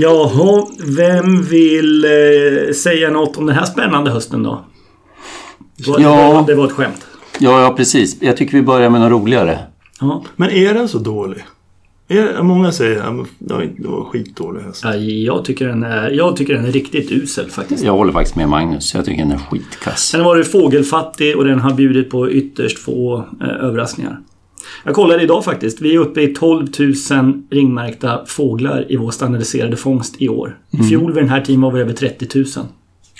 Jaha, vem vill eh, säga något om den här spännande hösten då? Det var, Ja. det var ett skämt. Ja, ja, precis. Jag tycker vi börjar med något roligare. Ja. Men är den så dålig? Är, många säger att det var- det var skitdålig häst. Ja, Jag tycker, den är, jag tycker den är riktigt usel faktiskt. Jag håller faktiskt med Magnus. Jag tycker den är skitkass. Sen har varit fågelfattig och den har bjudit på ytterst få eh, överraskningar. Jag kollade idag faktiskt. Vi är uppe i 12 000 ringmärkta fåglar i vår standardiserade fångst i år. I fjol vid den här tiden var vi över 30 000.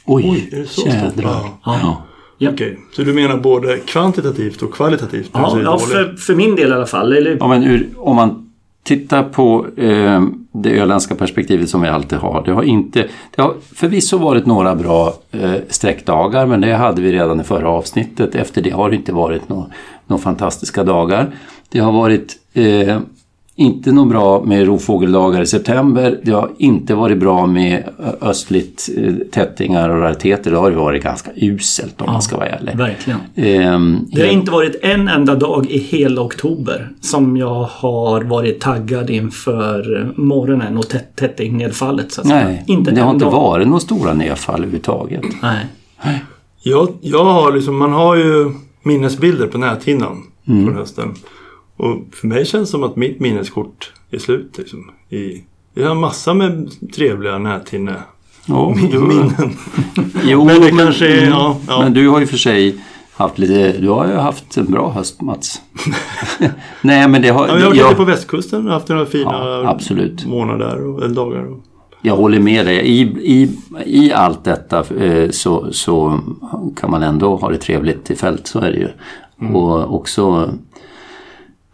Oj, Oj, är det så stort? jädrar. Ja. Ja. Ja. Okej, så du menar både kvantitativt och kvalitativt? Ja, säger ja för, för min del i alla fall. Eller, Ja, men ur, om man tittar på eh, det öländska perspektivet som vi alltid har. Det har inte, det har förvisso varit några bra eh, sträckdagar men det hade vi redan i förra avsnittet. Efter det har det inte varit några några fantastiska dagar. Det har varit eh, inte något bra med rovfågeldagar i september. Det har inte varit bra med östligt eh, tättingar och rariteter. Det har varit ganska uselt om man ska vara ärlig. verkligen. Ehm, Det har inte varit en enda dag i hela oktober som jag har varit taggad inför morgonen och tätt, tättingnedfallet. Så att säga. Nej, inte det har inte dag. varit några stora nedfall överhuvudtaget. Nej. Jag, jag har liksom, man har ju minnesbilder på näthinnan från hösten. Och för mig känns det som att mitt minneskort är slut. Liksom, i, jag har massor med trevliga näthinne Ja, minnen. jo, Men det kanske är, mm. ja, ja. Men du har ju för sig haft lite, du har ju haft en bra höst Mats. Nej men det har, Ja, jag har varit jag, på västkusten och haft några fina absolut. månader och eller dagar. Och, jag håller med dig. I, i, i allt detta eh, så, så kan man ändå ha det trevligt i fält, så är det ju. Mm. Och också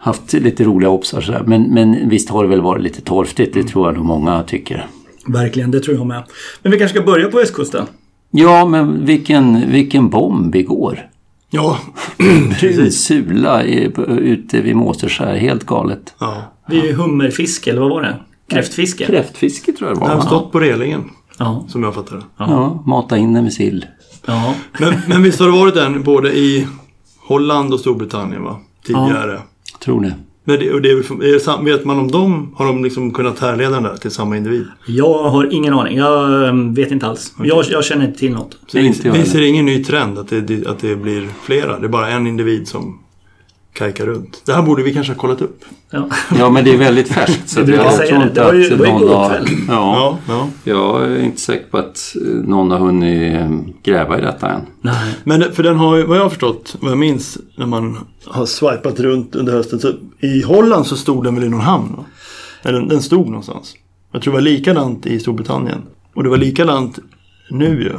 haft lite roliga obsar sådär. Men, men visst har det väl varit lite torftigt, Mm. det tror jag nog många tycker. Verkligen, det tror jag med. Men vi kanske ska börja på västkusten? Ja, men vilken, vilken bomb igår. ja, Brun sula ute vid Måseskär, helt galet. ja. Det är ju hummerfiske, eller vad var det? Kräftfiske? Kräftfiske tror jag det var. har stått på relingen, Ja. som jag fattar det. Ja, mata in den med sill. ja. Men, men visst har det varit en både i Holland och Storbritannien va? Tidigare. Tror det. Men det, och det, är vet man om dem? Har de liksom kunnat härleda den där till samma individ? Jag har ingen aning. Jag eh, vet inte alls. Jag, jag känner inte till något. Så det inte heller. det ingen ny trend att det, att det blir flera? Det är bara en individ som kajkar runt. Det här borde vi kanske ha kollat upp. Ja. Ja, men det är väldigt färskt. Så jag säga tror det. inte Det var ju- att det var ju någon har- kväll. Ja, ja. jag är inte säker på att eh, någon har hunnit eh, gräva i detta än. Nej. Men det- för den har ju, vad jag har förstått, vad jag minns när man har swipat runt under hösten. Så I Holland så stod den väl i någon hamn? Va? Eller den, den stod någonstans. Jag tror det var likadant i Storbritannien. Och det var likadant nu ju.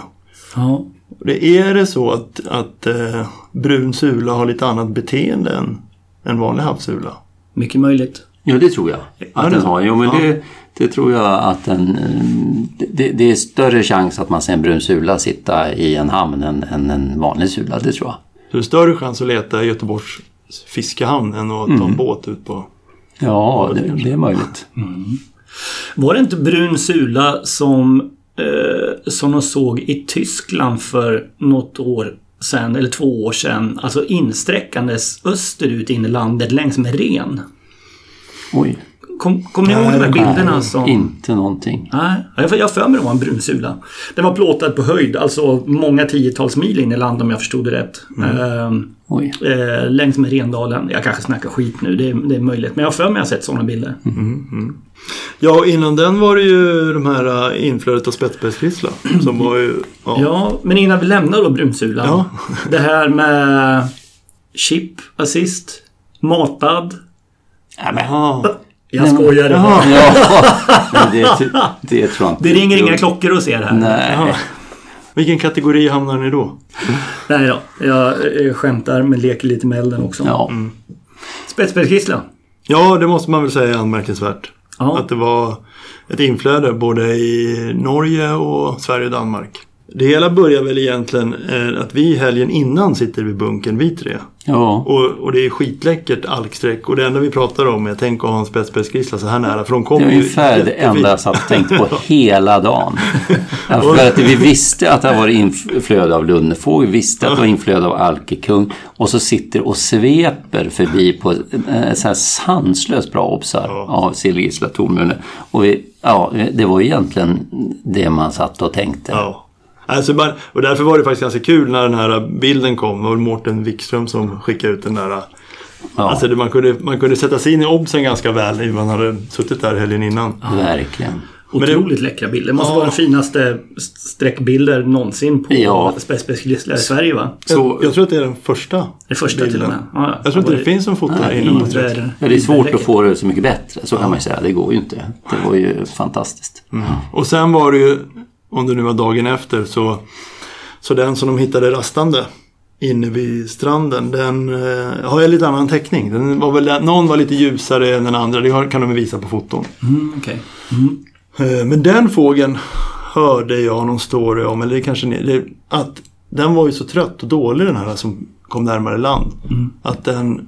Ja. Det är det så att, att eh, brun sula har lite annat beteende än en vanlig havssula? Mycket möjligt. Ja, det tror jag att det- den har. Jo, men ja. det, det tror jag att den... eh, Det, det är större chans att man ser en brun sula sitta i en hamn än, än en vanlig sula, det tror jag. Så det är större chans att leta i Göteborgs fiskehamn än att ta en båt ut på... Ja, det, det är möjligt. Var det inte brun sula som, eh, som de såg i Tyskland för något år sedan, eller två år sedan? Alltså insträckandes österut in i landet längs med ren. Oj, Kom, Kommer ni ihåg de här bilderna? Som... inte någonting. Nej, jag jag för mig det var en brunsula. Den var plåtad på höjd, alltså många tiotals mil in i land om jag förstod det rätt. Ehm, Oj. eh, längs med Rendalen. Jag kanske snackar skit nu, det är, det är möjligt. Men jag har för mig att jag har sett sådana bilder. Ja, och innan den var det ju de här äh, inflödet av spetsbergskristlar. Som var ju... Ja. Ja, men innan vi lämnar då brunsulan. Ja. Det här med chip, assist, matad. Ja, men, Ja. Jag skojar. Jaha. ja, det, det tror jag inte. Det ringer inga klockor hos er här. Nej. Vilken kategori hamnar ni då? Nej då, jag, jag skämtar men leker lite med elden också. Ja. Spetsbergskissla. Ja, det måste man väl säga är anmärkningsvärt. Ja. Att det var ett inflöde både i Norge och Sverige och Danmark. Det hela börjar väl egentligen eh, att vi helgen innan sitter vid bunken vi tre. Ja, Och, och det är skitläckert alksträck och det enda vi pratar om är tänk att ha en spetsspetsgrissla så här nära för de kommer det är ungefär det enda jag satt och tänkte på hela dagen. För att vi visste att det varit inflöde av lunnefågel, vi visste att det var inflöde av alkekung och så sitter och sveper förbi på eh, så här sanslöst bra obsar Ja. av sillgissla tornmunne. Och vi, ja, det var egentligen det man satt och tänkte. Ja. Alltså man, och därför var det faktiskt ganska kul när den här bilden kom. Det var Mårten Wikström som skickade ut den där. Ja. Alltså det, man, kunde, man kunde sätta sig in i oddsen ganska väl i man hade suttit där helgen innan. Verkligen. Men det- Otroligt läckra bilder. Det måste Ja. vara de finaste streckbilder någonsin på Ja. Spetsspecialister i Sverige va? Jag, jag tror att det är den första Det första till och bilden. med. Ja, Jag tror inte det finns en foto på streck. Iver, Ja, det är svårt att få det så mycket bättre, så kan man ju säga. Det går ju inte. Det var ju fantastiskt. Och sen var det ju, om det nu var dagen efter, så, så den som de hittade rastande inne vid stranden, den eh, har jag lite annan teckning. Den var väl, någon var lite ljusare än den andra, det kan de visa på foton. Mm, okej. Eh, Men den fågeln hörde jag någon story om, eller det kanske det, att den var ju så trött och dålig den här som kom närmare land. Att den,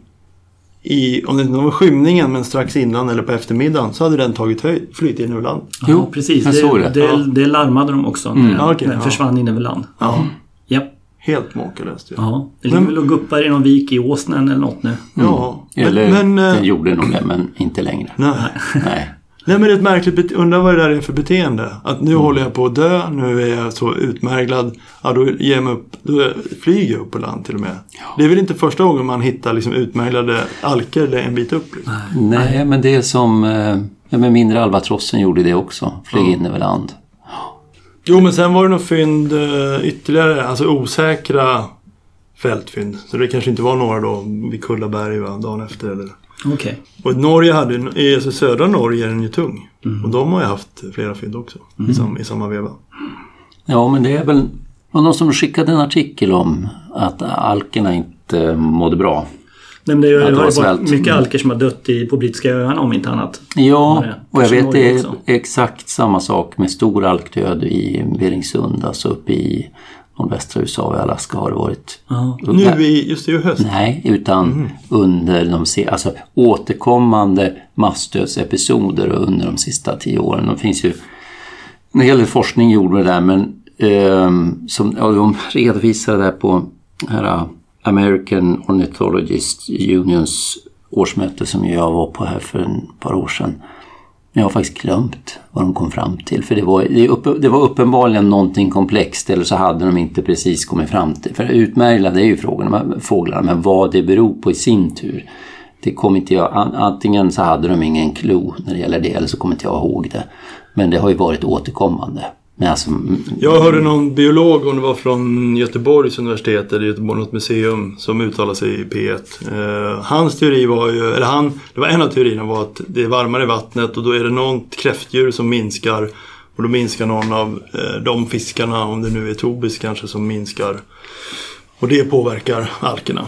i, om det inte var skymningen men strax innan eller på eftermiddagen så hade den tagit höjd, flytt in över land. Jo, precis. Det, det. det, Ja. det larmade de också när, Ja, okej, när den ja. försvann in över land. Ja. Ja. Helt makalöst ju. ja. Det ligger Men- väl och guppar i någon vik i Åsnen eller något nu. Ja, men, Eller men, eh, den gjorde nog det, men inte längre. nej. Nej. Nej men det är ett märkligt bete- undrar vad det där är för beteende. Att nu håller jag på att dö, nu är jag så utmärglad. Ja, då ger jag mig upp, då flyger jag upp på land till och med. Det är väl inte första gången man hittar liksom utmärglade alker en bit upp. Liksom. Nej, men det är som eh, ja, men mindre albatrossen gjorde det också. Flög in över land. Jo, men sen var det nog fynd eh, ytterligare, alltså osäkra fältfynd. Så det kanske inte var några då vid Kullaberg va, dagen efter eller. Okej. Och Norge hade, ju- i alltså södra Norge är den ju tung. Och de har ju haft flera fynd också i, sam, i samma veva. Ja, men det är väl var någon som skickade en artikel om att alkerna inte mådde bra. Nej, men det Att har ju var varit mycket alker som har dött i, på brittiska öarna om inte annat. Ja, det. och jag vet det är exakt samma sak med stor alkdöd i Beringsund, alltså uppe i nordvästra USA och Alaska har det varit. Ja. Nu i, just i höst. Nej, utan under de alltså, återkommande massdödsepisoder under de sista tio åren. Det finns ju en hel del forskning gjord med det där men ehm, som, ja, de redovisar det där på här, American Ornithologist Unions årsmöte som jag var på här för ett par år sedan. Jag har faktiskt glömt vad de kom fram till. För det var, det, var uppenbarligen någonting komplext eller så hade de inte precis kommit fram till. För utmärglade är ju frågan om fåglarna, men vad det beror på i sin tur. Det kom inte jag, antingen så hade de ingen klo när det gäller det eller så kommer inte jag ihåg det. Men det har ju varit återkommande. Men alltså, mm, Jag hörde någon biolog, om det var från Göteborgs universitet eller Göteborg något museum, som uttalade sig i P1. Eh, hans teori var ju, eller han, det var en av teorierna var att det är varmare i vattnet och då är det något kräftdjur som minskar. Och då minskar någon av eh, de fiskarna, om det nu är tobis kanske, som minskar. Och det påverkar alkerna.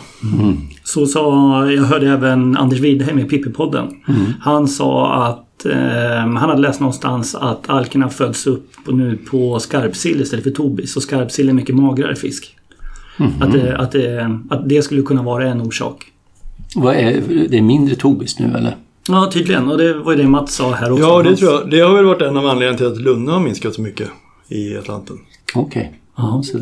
Så sa, jag hörde även Anders Widheim i Pippi-podden. Han sa att eh, han hade läst någonstans att alkerna föds upp nu på skarpsill istället för tobis. Och skarpsill är mycket magrare fisk. Att, det, att, det, att det skulle kunna vara en orsak. vad är, det är mindre tobis nu eller? Ja, tydligen. Och det var ju det Mats sa här också. Ja, det tror jag. Det har väl varit en av anledningarna till att Lunne har minskat så mycket i Atlanten. Okej. Ja, så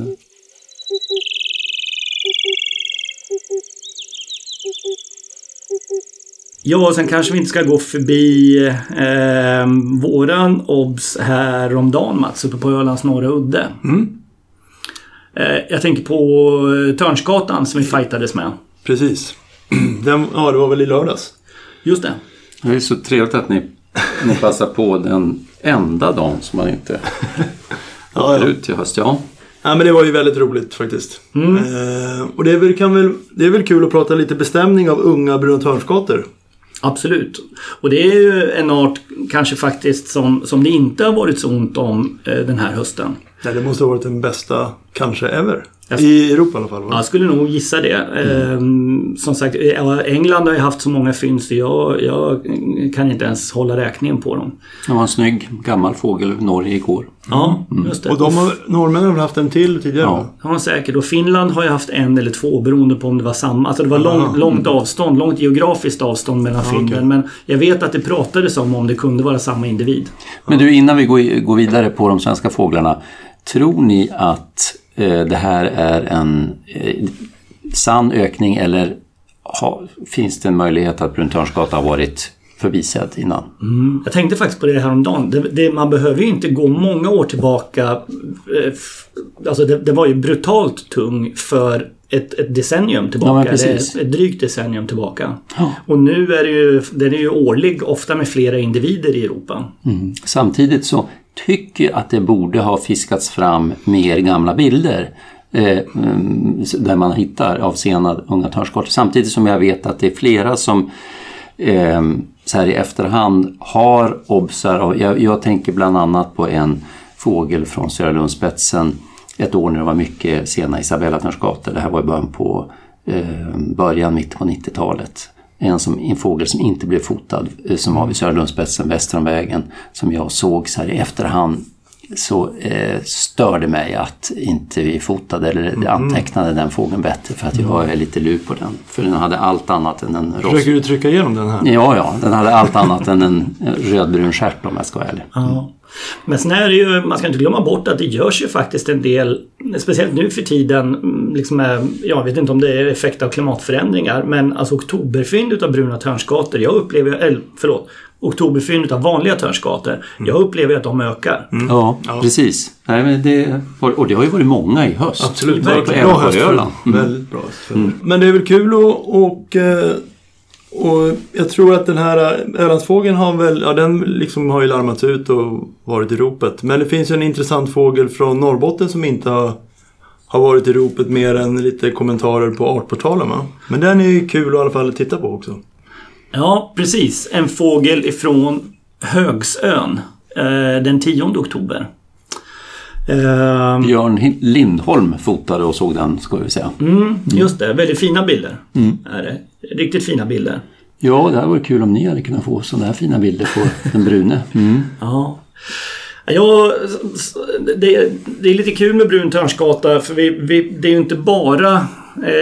Ja, och sen kanske vi inte ska gå förbi eh, våran obs häromdagen Mats, uppe på Ölands norra udde. Eh, jag tänker på eh, Törnsgatan som vi fightades med. Precis. Den, ja, det var väl i lördags. Just det. Det är så trevligt att ni, ni passar på den enda dagen som man inte Ja, ja. ut till höst. Ja. Ja, men det var ju väldigt roligt faktiskt. Eh, och det är, väl, kan väl, det är väl kul att prata lite bestämning av unga brunatörnskator. Absolut. Och det är ju en art kanske faktiskt som, som det inte har varit så ont om eh, den här hösten. Nej, det måste ha varit den bästa, kanske ever. I Europa i alla fall? Va? Jag skulle nog gissa det. Ehm, som sagt, ja, England har ju haft så många fynd så jag, jag kan inte ens hålla räkningen på dem. Det var en snygg gammal fågel i Norge igår. Ja, just det. Och de har, norrmännen har haft en till tidigare? Ja. va? Ja, säkert. Och Finland har ju haft en eller två beroende på om det var samma. Alltså det var långt, långt avstånd, långt geografiskt avstånd mellan fynden. okej. Men jag vet att det pratades om om det kunde vara samma individ. Men du, innan vi går, går vidare på de svenska fåglarna. Tror ni att eh, det här är en eh, sann ökning eller ha, finns det en möjlighet att bruntörnsgata har varit förbisedd innan? Jag tänkte faktiskt på det häromdagen. Det, det, man behöver ju inte gå många år tillbaka. eh, Alltså det, det var ju brutalt tung för ett, ett decennium Ja, tillbaka. precis. ett, ett drygt decennium tillbaka. Ja. Och nu är det ju, den är ju årlig, ofta med flera individer i Europa. Mm. Samtidigt så tycker att det borde ha fiskats fram mer gamla bilder. Eh, mm, där man hittar av sena unga törnskottor. Samtidigt som jag vet att det är flera som eh, så här i efterhand har obsar. Jag, jag tänker bland annat på en fågel från Södra Lundspetsen ett år när det var mycket sena Isabella-törnskator. Det här var i början på eh, början, mitt på 90-talet. En, som, en fågel som inte blev fotad eh, som var vid Söderlundsspetsen väster om vägen som jag såg så här i efterhand så eh, störde mig att inte vi fotade eller antecknade den fågeln bättre för att jag är lite lur på den. För den hade allt annat än en rost. Försöker du trycka igenom den här? Ja, ja, den hade allt annat än en rödbrun stjärt om jag ska vara ärlig. Ja. Men sen är det ju, man ska inte glömma bort att det görs ju faktiskt en del, speciellt nu för tiden, mm, liksom jag vet inte om det är effekt av klimatförändringar, men alltså oktoberfynd utav bruna törnskator, jag upplever, eller förlåt, oktoberfynd utav vanliga törnskator, jag upplever att de ökar. Ja, precis. Nej, men det, och det har ju varit många i höst. Absolut, det var Även bra höst för dem. Väldigt bra höst för dem. Men det är väl kul och, och, eh, och jag tror att den här Ölandsfågeln har väl, ja den liksom har ju larmats ut och varit i ropet. Men det finns ju en intressant fågel från Norrbotten som inte har, har varit i ropet mer än lite kommentarer på Artportalen va? Men den är ju kul att i alla fall titta på också. Ja, precis. En fågel ifrån Högsön eh, den 10 oktober. Eh, Björn Lindholm fotade och såg den, ska vi säga. mm, just det, väldigt fina bilder. Är det. Riktigt fina bilder. Ja, det hade varit kul om ni hade kunnat få sådana här fina bilder på den brune. Mm. Ja. Ja, det, det är lite kul med brun törnskata för vi, vi, det är ju inte bara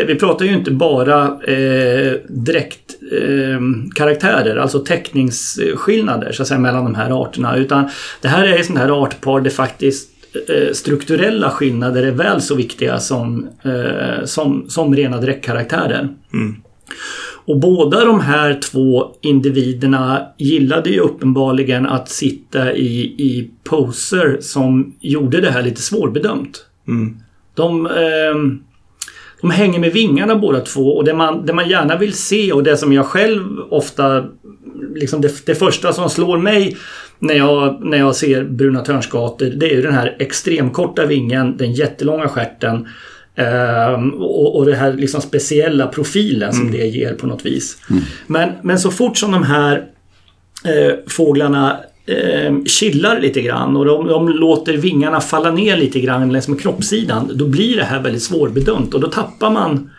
vi pratar ju inte bara eh, direkt eh, karaktärer, alltså täckningsskillnader så att säga, mellan de här arterna. Utan det här är ett sånt här artpar där faktiskt eh, strukturella skillnader är väl så viktiga som, eh, som, som rena dräktkaraktärer. Och båda de här två individerna gillade ju uppenbarligen att sitta i, i poser som gjorde det här lite svårbedömt. Mm. De, ehm, de hänger med vingarna båda två och det man, det man gärna vill se och det som jag själv ofta... Liksom det, det första som slår mig när jag, när jag ser bruna törnskator det är ju den här extremkorta vingen, den jättelånga stjärten ehm, och, och den här liksom speciella profilen som det ger på något vis. Men, men så fort som de här eh, fåglarna eh, chillar lite grann och de, de låter vingarna falla ner lite grann längs med kroppssidan. Då blir det här väldigt svårbedömt och då tappar man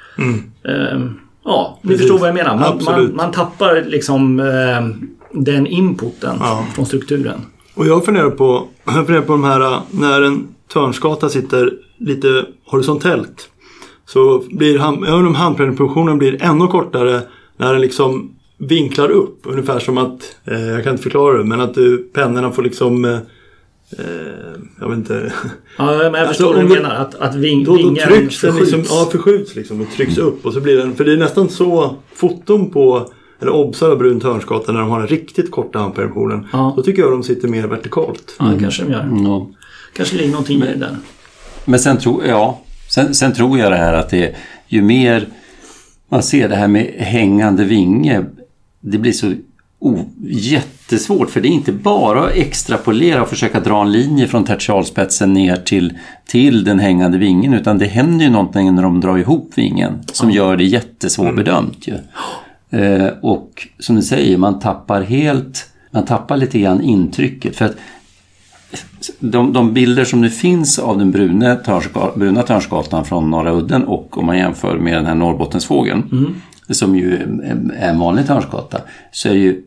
eh, Ja, ni Precis. förstår vad jag menar. Man, man, man tappar liksom eh, den inputen Ja. från strukturen. Och jag funderar på, jag funderar på de här när en törnskata sitter lite horisontellt. Så blir jag undrar om handpenningpositionen blir ännu kortare när den liksom vinklar upp. Ungefär som att, eh, jag kan inte förklara det, men att du, pennorna får liksom eh, eh, jag vet inte. Ja, men jag Alltså, förstår vad du menar. Att, att ving, Då, då vingen trycks den liksom, ja förskjuts liksom och trycks upp. Och så blir den, för det är nästan så foton på, eller obsar av brun törnskata när de har den riktigt korta handpenningpositionen. Ja. Då tycker jag de sitter mer vertikalt. Ja, det kanske de gör. Ja. Kanske ligger någonting i det där. Men sen, tro, ja, sen, sen tror jag det här att det ju mer man ser det här med hängande vinge, det blir så oh, jättesvårt för det är inte bara att extrapolera och försöka dra en linje från tertialspetsen ner till, till den hängande vingen utan det händer ju någonting när de drar ihop vingen som gör det jättesvårbedömt. Ju. Eh, och som du säger, man tappar helt, man tappar lite grann intrycket för att de, de bilder som nu finns av den bruna, törnska, bruna törnsgatan från Norra udden och om man jämför med den här Norrbottensfågeln som ju är- en vanlig törnsgata så är ju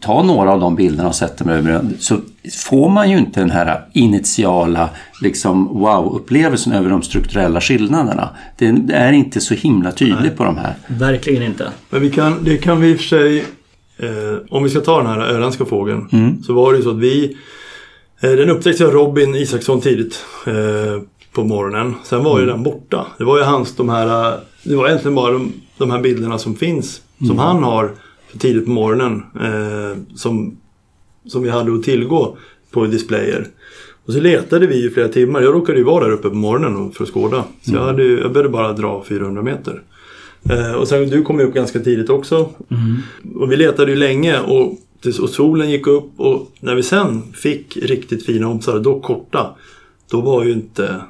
ta några av de bilderna och sätta dem över så får man ju inte den här initiala liksom, wow-upplevelsen över de strukturella skillnaderna. Det är inte så himla tydligt på de här. Verkligen inte. Men vi kan, det kan vi i och för sig, eh, om vi ska ta den här öländska fågeln, så var det ju så att vi, eh, den upptäcktes av Robin Isaksson tidigt eh, på morgonen. Sen var ju den borta. Det var ju hans, de här, eh, det var egentligen bara de, de här bilderna som finns, som han har tidigt på morgonen, eh, som, som vi hade att tillgå på displayer. Och så letade vi i flera timmar. Jag råkade ju vara där uppe på morgonen för att skåda. Så jag, hade, jag behövde bara dra 400 meter. Eh, och sen du kom ju upp ganska tidigt också. Och vi letade ju länge och, och solen gick upp och när vi sen fick riktigt fina obsar, då korta, då var ju inte...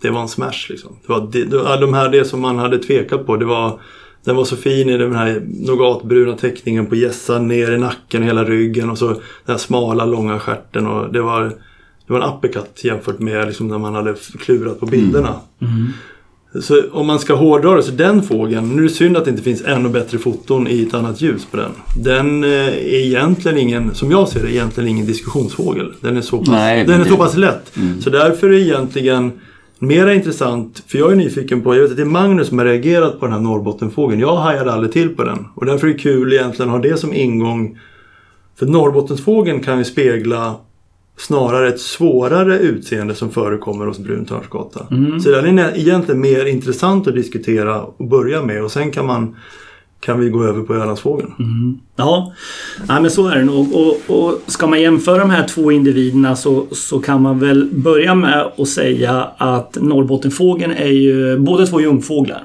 Det var en smash liksom. Det var det, de här, det som man hade tvekat på, det var... Den var så fin i den här nougatbruna teckningen på gässan ner i nacken, hela ryggen och så den här smala långa stjärten och det var... Det var en uppercut jämfört med liksom när man hade klurat på bilderna. Så om man ska hårdra det, så den fågeln, nu är det synd att det inte finns ännu bättre foton i ett annat ljus på den. Den eh, är egentligen ingen, som jag ser det, egentligen ingen diskussionsfågel. Den är så pass, Nej, den är det- så pass lätt. Så därför är egentligen mera intressant, för jag är nyfiken på, jag vet att det är Magnus som har reagerat på den här Norrbottenfågeln. Jag hajade aldrig till på den. Och därför är det kul egentligen att ha det som ingång. För Norrbottensfågeln kan ju spegla snarare ett svårare utseende som förekommer hos brun törnsgata. Så den är egentligen mer intressant att diskutera och börja med och sen kan man kan vi gå över på Ölandsfågeln. Ja, Nej, men så är det nog. Och, och ska man jämföra de här två individerna så, så kan man väl börja med att säga att Norrbottenfågeln är ju båda två jungfåglar.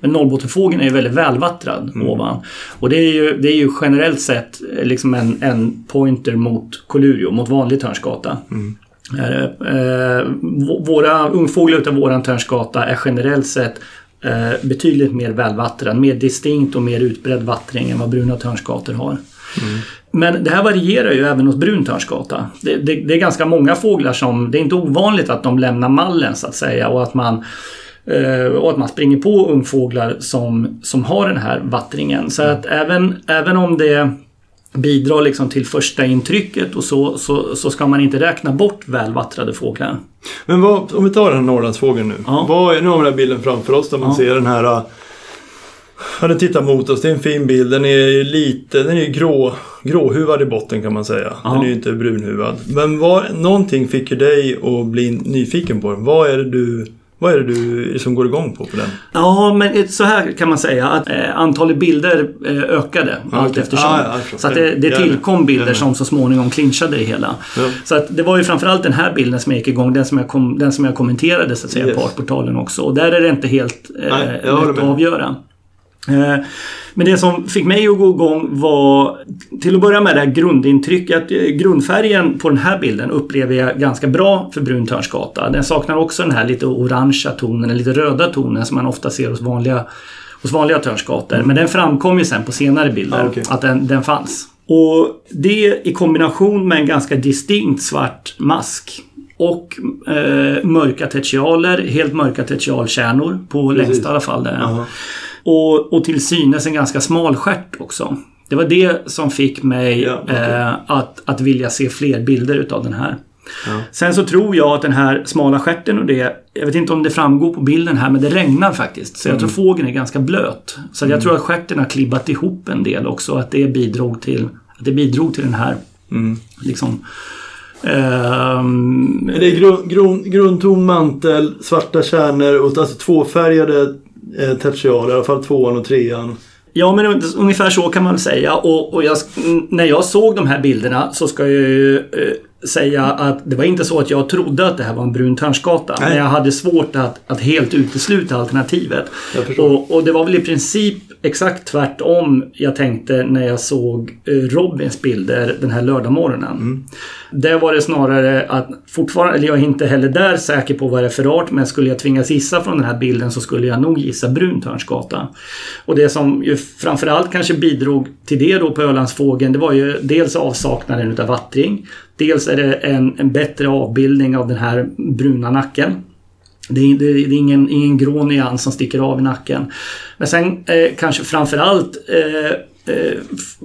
Men Norrbottenfågeln är ju väldigt välvattrad ovan. Och det är ju, det är ju generellt sett eh, liksom en, en pointer mot Colurio, mot vanlig törnsgata. Eh, eh, v- våra ungfåglar utav våran törnsgata är generellt sett eh, betydligt mer välvattrad, mer distinkt och mer utbredd vattring än vad bruna törnskator har. Men det här varierar ju även hos brun törnsgata. Det, det, det är ganska många fåglar som, det är inte ovanligt att de lämnar mallen så att säga och att man eh, och att man springer på ungfåglar som, som har den här vattringen. Så att även, även om det bidrar liksom till första intrycket och så, så, så ska man inte räkna bort välvattrade fåglar. Men vad, om vi tar den här Norrlandsfågeln nu. Ja. Vad är, nu har vi den här bilden framför oss där man Ja. ser den här... äh, Ja, den tittar mot oss. Det är en fin bild. Den är lite, den är grå, gråhuvad i botten kan man säga. Ja. Den är ju inte brunhuvad. Men vad, någonting fick ju dig att bli nyfiken på den. Vad är det du, vad är det du som går igång på på den? Ja, men så här kan man säga att eh, antalet bilder eh, ökade Ja, allt eftersom. Ah, ja, så att det, det tillkom bilder som så småningom clinchade det hela. Ja. Så att det var ju framförallt den här bilden som jag gick igång, den som jag, kom, den som jag kommenterade så att säga Yes. på Artportalen också. Och där är det inte helt eh, Nej, lätt att avgöra. Eh, Men det som fick mig att gå igång var till att börja med det här grundintrycket. Eh, Grundfärgen på den här bilden upplever jag ganska bra för brun törnsgata. Den saknar också den här lite orangea tonen, den lite röda tonen som man ofta ser hos vanliga, hos vanliga törnskator. Men den framkom ju sen på senare bilder Ah, okej. att den, den fanns. Och det i kombination med en ganska distinkt svart mask och eh, mörka tertialer, helt mörka tertialkärnor på längst i alla fall. Där. Jaha. Och, och till synes en ganska smal stjärt också. Det var det som fick mig Ja, okej. eh, att, att vilja se fler bilder utav den här. Ja. Sen så tror jag att den här smala stjärten och det, jag vet inte om det framgår på bilden här, men det regnar faktiskt. Så jag Mm. tror fågeln är ganska blöt. Så jag tror att stjärten har klibbat ihop en del också. Att det bidrog till, att det bidrog till den här Mm. liksom... ehm, Det är grun, grun, grundton mantel, svarta kärnor och alltså tvåfärgade eh, i alla fall tvåan och trean. Ja, men ungefär så kan man väl säga. Och, och jag, när jag såg de här bilderna så ska jag ju eh, säga att det var inte så att jag trodde att det här var en brun törnsgata. Nej. Men jag hade svårt att, att helt utesluta alternativet. Och, och det var väl i princip exakt tvärtom jag tänkte när jag såg eh, Robins bilder den här lördagmorgonen. Mm. Där var det snarare att fortfarande, eller jag är inte heller där säker på vad det är för art, men skulle jag tvingas gissa från den här bilden så skulle jag nog gissa brun törnsgata. Och det som ju framförallt kanske bidrog till det då på Ölandsfågeln, det var ju dels avsaknaden utav vattring. Dels är det en, en bättre avbildning av den här bruna nacken. Det är, det är ingen, ingen grå nyans som sticker av i nacken. Men sen eh, kanske framförallt eh, eh,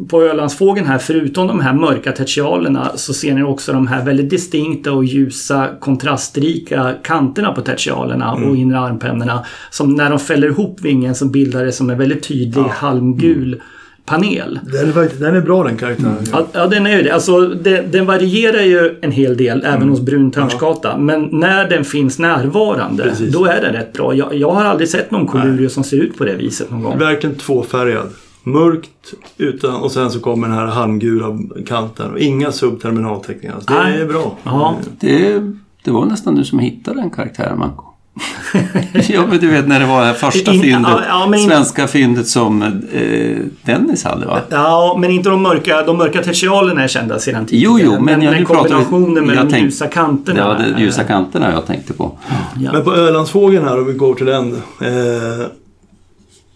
på Ölandsfågeln här, förutom de här mörka tertialerna så ser ni också de här väldigt distinkta och ljusa kontrastrika kanterna på tertialerna och inre armpennorna. Som när de fäller ihop vingen så bildar det som en väldigt tydlig halmgul panel. Den är, faktiskt, den är bra den karaktären. Ja, ja, den är ju det. Alltså, den, den varierar ju en hel del även hos brun törnskata. Men när den finns närvarande, Precis. då är den rätt bra. Jag, jag har aldrig sett någon kolurio som ser ut på det viset någon gång. Verkligen tvåfärgad. Mörkt utan, och sen så kommer den här halmgula kanten. Och inga subterminalteckningar. Det Nej. är bra. Ja. Det, det var nästan du som hittade den karaktären, Manko. Ja, men du vet när det var det första In- fyndet, ja, ja, men in- svenska fyndet som eh, Dennis hade va? Ja, men inte de mörka, de mörka tertialerna är kända sedan Jo, tidigare. jo, men jag- den pratar kombinationen med jag de tänk- ljusa kanterna. Var de ljusa kanterna jag tänkte på. Ja. Men på Ölandsfågeln här, om vi går till den. Eh,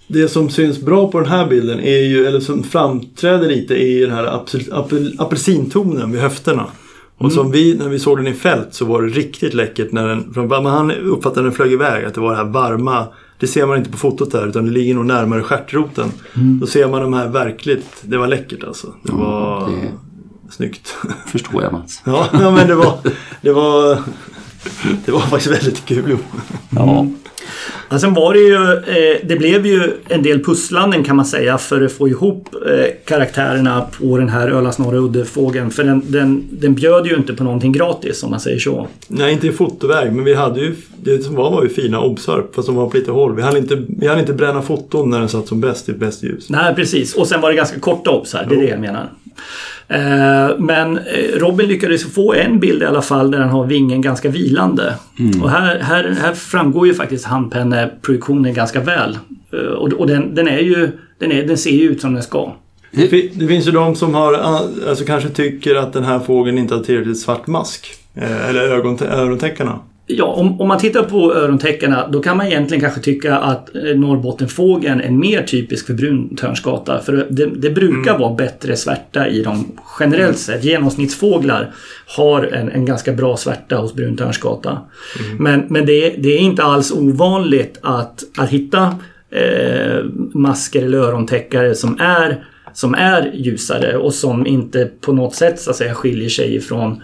det som syns bra på den här bilden är ju, eller som framträder lite, är ju den här apel, apel, apelsintonen vid höfterna. Och som vi, när vi såg den i fält så var det riktigt läckert när den, för man han uppfattade den flög iväg att det var det här varma, det ser man inte på fotot här utan det ligger nog närmare stjärtroten. Då ser man de här verkligt, det var läckert alltså. Det var det- snyggt. Förstår jag Mats. Ja men det var, det var, det var faktiskt väldigt kul. Ja. Ja, sen var det ju, eh, det blev ju en del pusslanden kan man säga för att få ihop eh, karaktärerna på den här Ölands norra uddefågeln. För den, den, den bjöd ju inte på någonting gratis om man säger så. Nej, inte i fotoväg, men vi hade ju, det som var var ju fina obsar, fast de var på lite håll. Vi hann inte, vi hann inte bränna foton när den satt som bäst i bäst ljus. Nej, precis. Och sen var det ganska korta obs här. Det är det jag menar. Eh, Men eh, Robin lyckades få en bild i alla fall där han har vingen ganska vilande. Och här, här, här framgår ju faktiskt handpenneprojektionen ganska väl. Eh, Och, och den, den, är ju, den, är, den ser ju ut som den ska. Det, fi- det finns ju de som har, alltså kanske tycker att den här fågeln inte har tillräckligt svart mask. Eller ögon, örontäckarna. Ja, om, om man tittar på örontäckarna då kan man egentligen kanske tycka att eh, Norrbottenfågeln är mer typisk för bruntörnsgata. För det, det brukar vara bättre svärta i dem generellt sett. Genomsnittsfåglar har en, en ganska bra svärta hos bruntörnsgata. Men, men det, är- det är inte alls ovanligt att, att hitta eh, masker eller örontäckare som är som är ljusare och som inte på något sätt så att säga skiljer sig ifrån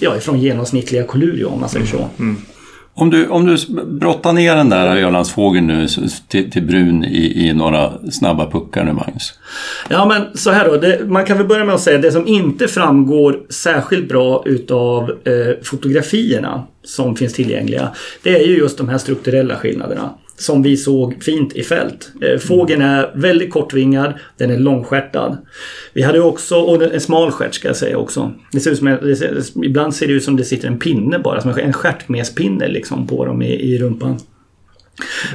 ja, ifrån genomsnittliga kolurio om man säger så. Om du, om du brottar ner den där Ölandsfågeln nu till, till brun i, i några snabba puckar nu Magnus. Ja men så här då, det, man kan väl börja med att säga det som inte framgår särskilt bra utav eh, fotografierna som finns tillgängliga. Det är ju just de här strukturella skillnaderna. Som vi såg fint i fält. Eh, fågeln är väldigt kortvingad, den är långstjärtad. Vi hade också, och en smal stjärt ska jag säga också. Det ser ut som det ser, ibland ser det ut som det sitter en pinne bara, som en, en stjärtmespinne liksom på dem i, i rumpan.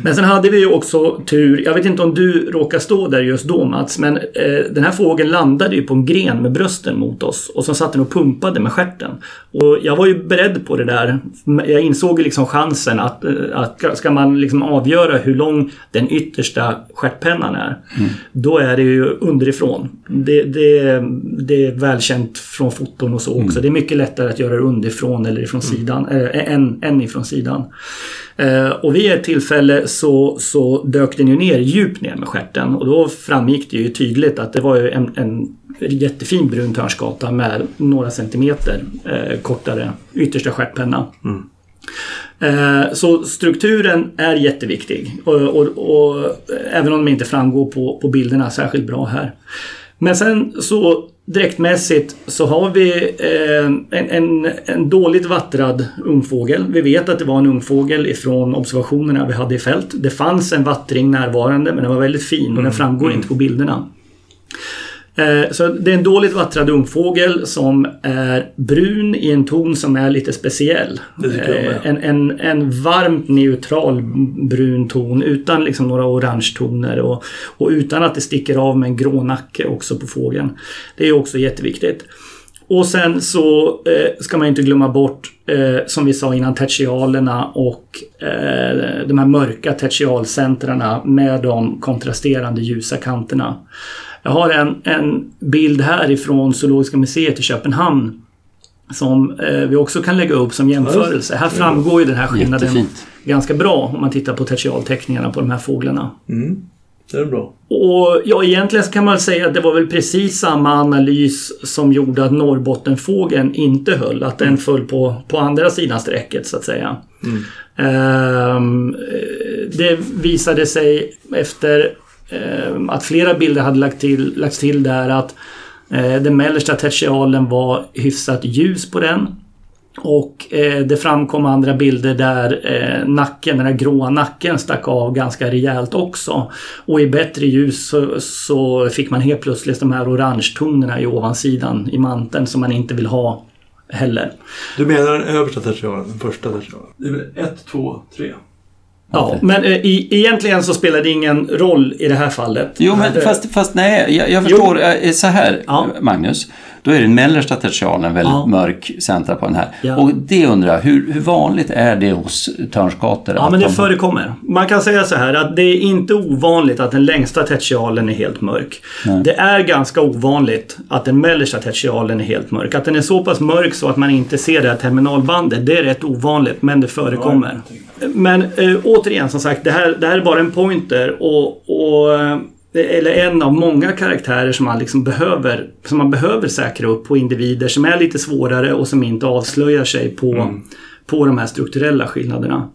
Men sen hade vi ju också tur, jag vet inte om du råkar stå där just då Mats, men eh, den här fågeln landade ju på en gren med brösten mot oss och så satt den och pumpade med stjärten. Och jag var ju beredd på det där. Jag insåg ju liksom chansen att, eh, att ska man liksom avgöra hur lång den yttersta stjärtpennan är, då är det ju underifrån. Det, det, det är välkänt från foton och så också. Det är mycket lättare att göra det underifrån eller ifrån sidan, äh, än, än ifrån sidan. Eh, och vid ett tillfälle så, så dök den ju ner djupt ner med stjärten och då framgick det ju tydligt att det var ju en, en jättefin brun törnsgata med några centimeter eh, kortare yttersta stjärtpenna. Eh, Så strukturen är jätteviktig och, och, och även om de inte framgår på, på bilderna särskilt bra här. Men sen så direktmässigt så har vi eh, en, en, en dåligt vattrad ungfågel. Vi vet att det var en ungfågel ifrån observationerna vi hade i fält. Det fanns en vattring närvarande men den var väldigt fin och den framgår inte på bilderna. Eh, Så det är en dåligt vattrad ungfågel som är brun i en ton som är lite speciell. Eh, En, en, en varmt neutral brun ton utan liksom några orange toner och, och utan att det sticker av med en grå nacke också på fågeln. Det är också jätteviktigt. Och sen så eh, ska man inte glömma bort, eh, som vi sa innan, tertialerna och eh, de här mörka tertialcentrarna med de kontrasterande ljusa kanterna. Jag har en, en bild här ifrån Zoologiska museet i Köpenhamn som eh, vi också kan lägga upp som jämförelse. Här framgår ju den här skillnaden Jättefint. ganska bra om man tittar på tertialteckningarna på de här fåglarna. Mm. Det är bra. Och ja, egentligen kan man säga att det var väl precis samma analys som gjorde att Norrbottenfågeln inte höll. Att den föll på, på andra sidan strecket så att säga. Ehm, eh, det visade sig efter att flera bilder hade lagt till, lagts till där att eh, den mellersta tertialen var hyfsat ljus på den. Och eh, det framkom andra bilder där eh, nacken, den här gråa nacken stack av ganska rejält också. Och i bättre ljus så, så fick man helt plötsligt de här orangetonerna i ovansidan i manteln som man inte vill ha heller. Du menar den översta tertialen, den första tertialen? Det är väl ett, två, tre? Ja, men i, egentligen så spelar det ingen roll i det här fallet. Jo, men Eh, fast, fast nej, jag, jag förstår. eh, Så här, Ja. Magnus. Då är den mellersta tertialen väldigt Ja. mörk centra på den här. Ja. Och det undrar jag, hur, hur vanligt är det hos törnskator? Ja, men det de- förekommer. Man kan säga så här att det är inte ovanligt att den längsta tertialen är helt mörk. Det är ganska ovanligt att den mellersta tertialen är helt mörk. Att den är så pass mörk så att man inte ser det här terminalbandet, det är rätt ovanligt, men det förekommer. Men eh, återigen, som sagt, det här, det här är bara en pointer och, och eh, eller en av många karaktärer som man liksom behöver som man behöver säkra upp på individer som är lite svårare och som inte avslöjar sig på, på de här strukturella skillnaderna.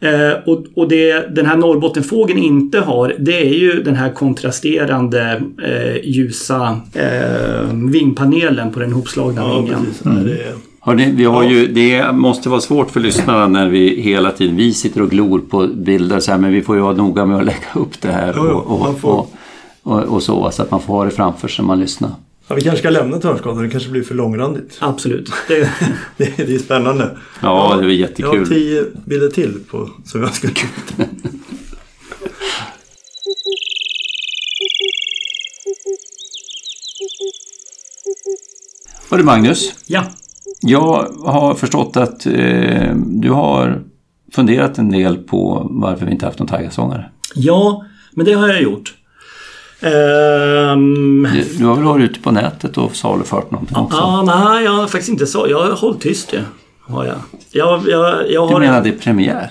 Eh, och och det den här Norrbottenfågeln inte har, det är ju den här kontrasterande eh, ljusa eh, vingpanelen på den hopslagna Ja, vingen. precis. Nej, det är... Hörrni, vi har ju, det måste vara svårt för lyssnarna när vi hela tiden vi sitter och glor på bilder så här, men vi får ju vara noga med att lägga upp det här och, och, och, och, och så, så att man får ha det framför sig när man lyssnar. Ja, vi kanske ska lämna törnskadan, det kanske blir för långrandigt. Absolut. Det, Det, det är spännande. Ja, det var Jag jättekul. har tio bilder till på, som jag ska Hörru Magnus, ja. Jag har förstått att eh, du har funderat en del på varför vi inte haft någon taigasångare. ja, men det har jag gjort. Ehm, Du har väl varit ute på nätet och salufört någonting också? Ja, nej, jag har faktiskt inte så. Jag har hållit tyst det. Har jag. Jag, jag, jag Du har menar det är premiär?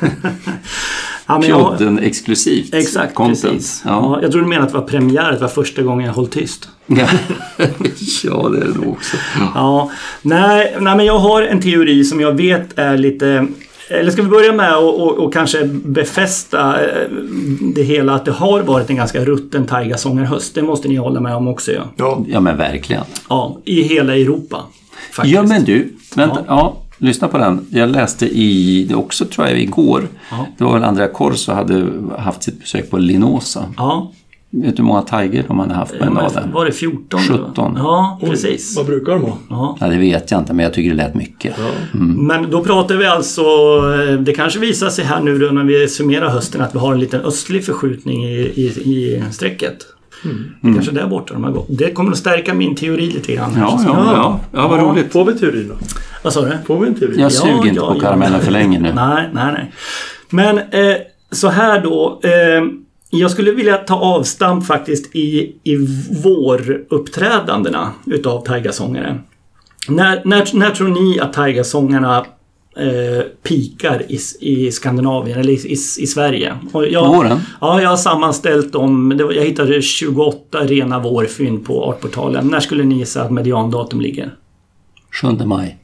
ja, Pjodden exklusivt? Exakt, content. precis. Ja. Ja. jag tror du menar att det var premiär, att det var första gången jag höll tyst. Ja. ja, det är det nog också. Ja, nej, nej, men jag har en teori som jag vet är lite... Eller ska vi börja med att och, och kanske befästa eh, det hela att det har varit en ganska rutten taigasångarhöst. Det måste ni hålla med om också. Ja, Ja, Ja, men verkligen. ja i hela Europa. Faktiskt. Ja, men du, vänta. Ja. Ja. Lyssna på den. Jag läste i, det också tror jag, igår. Ja. Det var väl Andrea Corso hade haft sitt besök på Linosa. Ja, Vet du hur många tiger de hade haft på en dag där? var det 14? då? 17. Ja, precis. vad brukar de ha? Ja. Ja, det vet jag inte, men jag tycker det lät mycket. Men då pratar vi alltså, eh, det kanske visar sig här nu då när vi summerar hösten att vi har en liten östlig förskjutning i, i, i strecket. Det är kanske där borta de har gått. Det kommer att stärka min teori lite grann. Ja, ja, ja, ja, vad Ja. roligt. Får vi teorin då? Vad sa du? Får vi en teori? Jag suger inte på karamellen för länge nu. Nej, nej, nej. Men eh, så här då. Eh, jag skulle vilja ta avstamp faktiskt i, i våruppträdandena utav taigasångare. När, när, när tror ni att taigasångarna eh, pikar i, i Skandinavien eller i, i, i Sverige? Och jag, Våren? Ja, jag har sammanställt dem. Det var, jag hittade 28 rena vårfynd på Artportalen. När skulle ni gissa att mediandatum ligger? 7 maj.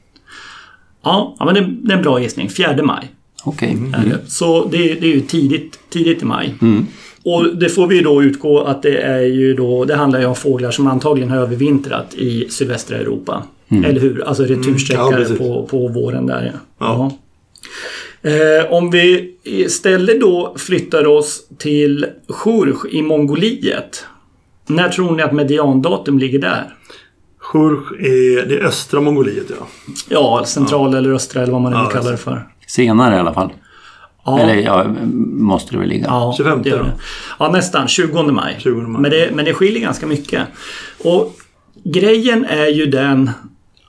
Ja, ja men det, det är en bra gissning. 4 maj. Okej. är det. Så det, det är ju tidigt, tidigt i maj. Mm. Och det får vi ju då utgå att det är ju då, det handlar ju om fåglar som antagligen har övervintrat i sydvästra Europa. Eller hur? Alltså retursträckare Mm. Ja, precis. på, på våren där ja. Ja. Ja. Eh, om vi istället då flyttar oss till Shurj i Mongoliet. När tror ni att mediandatum ligger där? Shurj är, det är östra Mongoliet ja. Ja, central eller östra eller vad man nu Ja, kallar det för. Senare i alla fall. Ja. Eller ja, måste det väl ligga. Ja, 25 det det. Ja, nästan. 20 maj. 20 maj. Men, det, men det skiljer ganska mycket. Och grejen är ju den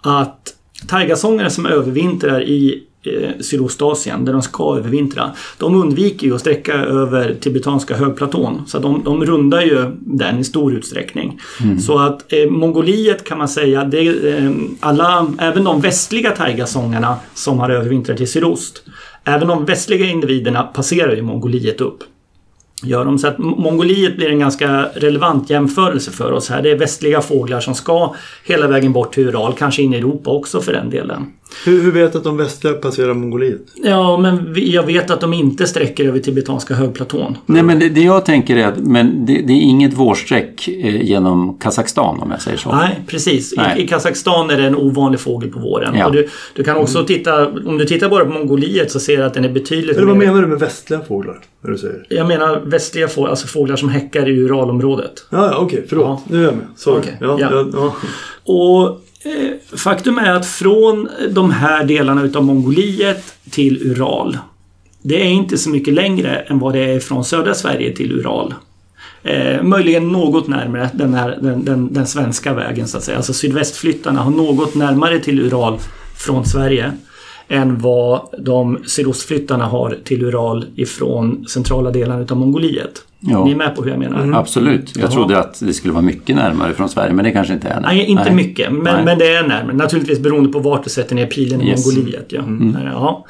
att taigasångare som övervintrar i eh, Sydostasien där de ska övervintra. De undviker ju att sträcka över tibetanska högplatån. Så de, de rundar ju den i stor utsträckning. Så att eh, Mongoliet kan man säga, det, eh, alla, även de västliga taigasångarna som har övervintrat i sydost. Även de västliga individerna passerar ju Mongoliet upp gör de. Så att Mongoliet blir en ganska relevant jämförelse för oss här. Det är västliga fåglar som ska hela vägen bort till Ural, kanske in i Europa också för den delen. Hur, hur vet du att de västliga passerar Mongoliet? Ja, men jag vet att de inte sträcker över tibetanska högplatån. Nej, men det, det jag tänker är att men det, det är inget vårsträck eh, genom Kazakstan om jag säger så. Nej, precis. Nej. I, I Kazakstan är det en ovanlig fågel på våren. Ja. Och du, du kan också titta, om du tittar bara på Mongoliet så ser du att den är betydligt Eller vad mer... menar du med västliga fåglar? När du säger? Jag menar västliga fåglar, alltså fåglar som häckar i Uralområdet. Ja, ja okej. förlåt. Ja. Nu är jag med. Sorry. Okej, Ja, ja. ja. Ja, Och eh, faktum är att från de här delarna utav Mongoliet till Ural. Det är inte så mycket längre än vad det är från södra Sverige till Ural. Eh, möjligen något närmare den, här, den, den, den svenska vägen så att säga. Alltså sydvästflyttarna har något närmare till Ural från Sverige än vad de sydostflyttarna har till Ural ifrån centrala delarna utav Mongoliet. Ja. Ni är med på hur jag menar? Absolut. Jag Jaha. trodde att det skulle vara mycket närmare från Sverige, men det kanske inte är. Nej, inte mycket. Men, Nej. men det är närmare. Naturligtvis beroende på vart du sätter ner pilen i Yes. Mongoliet. Ja. Ja.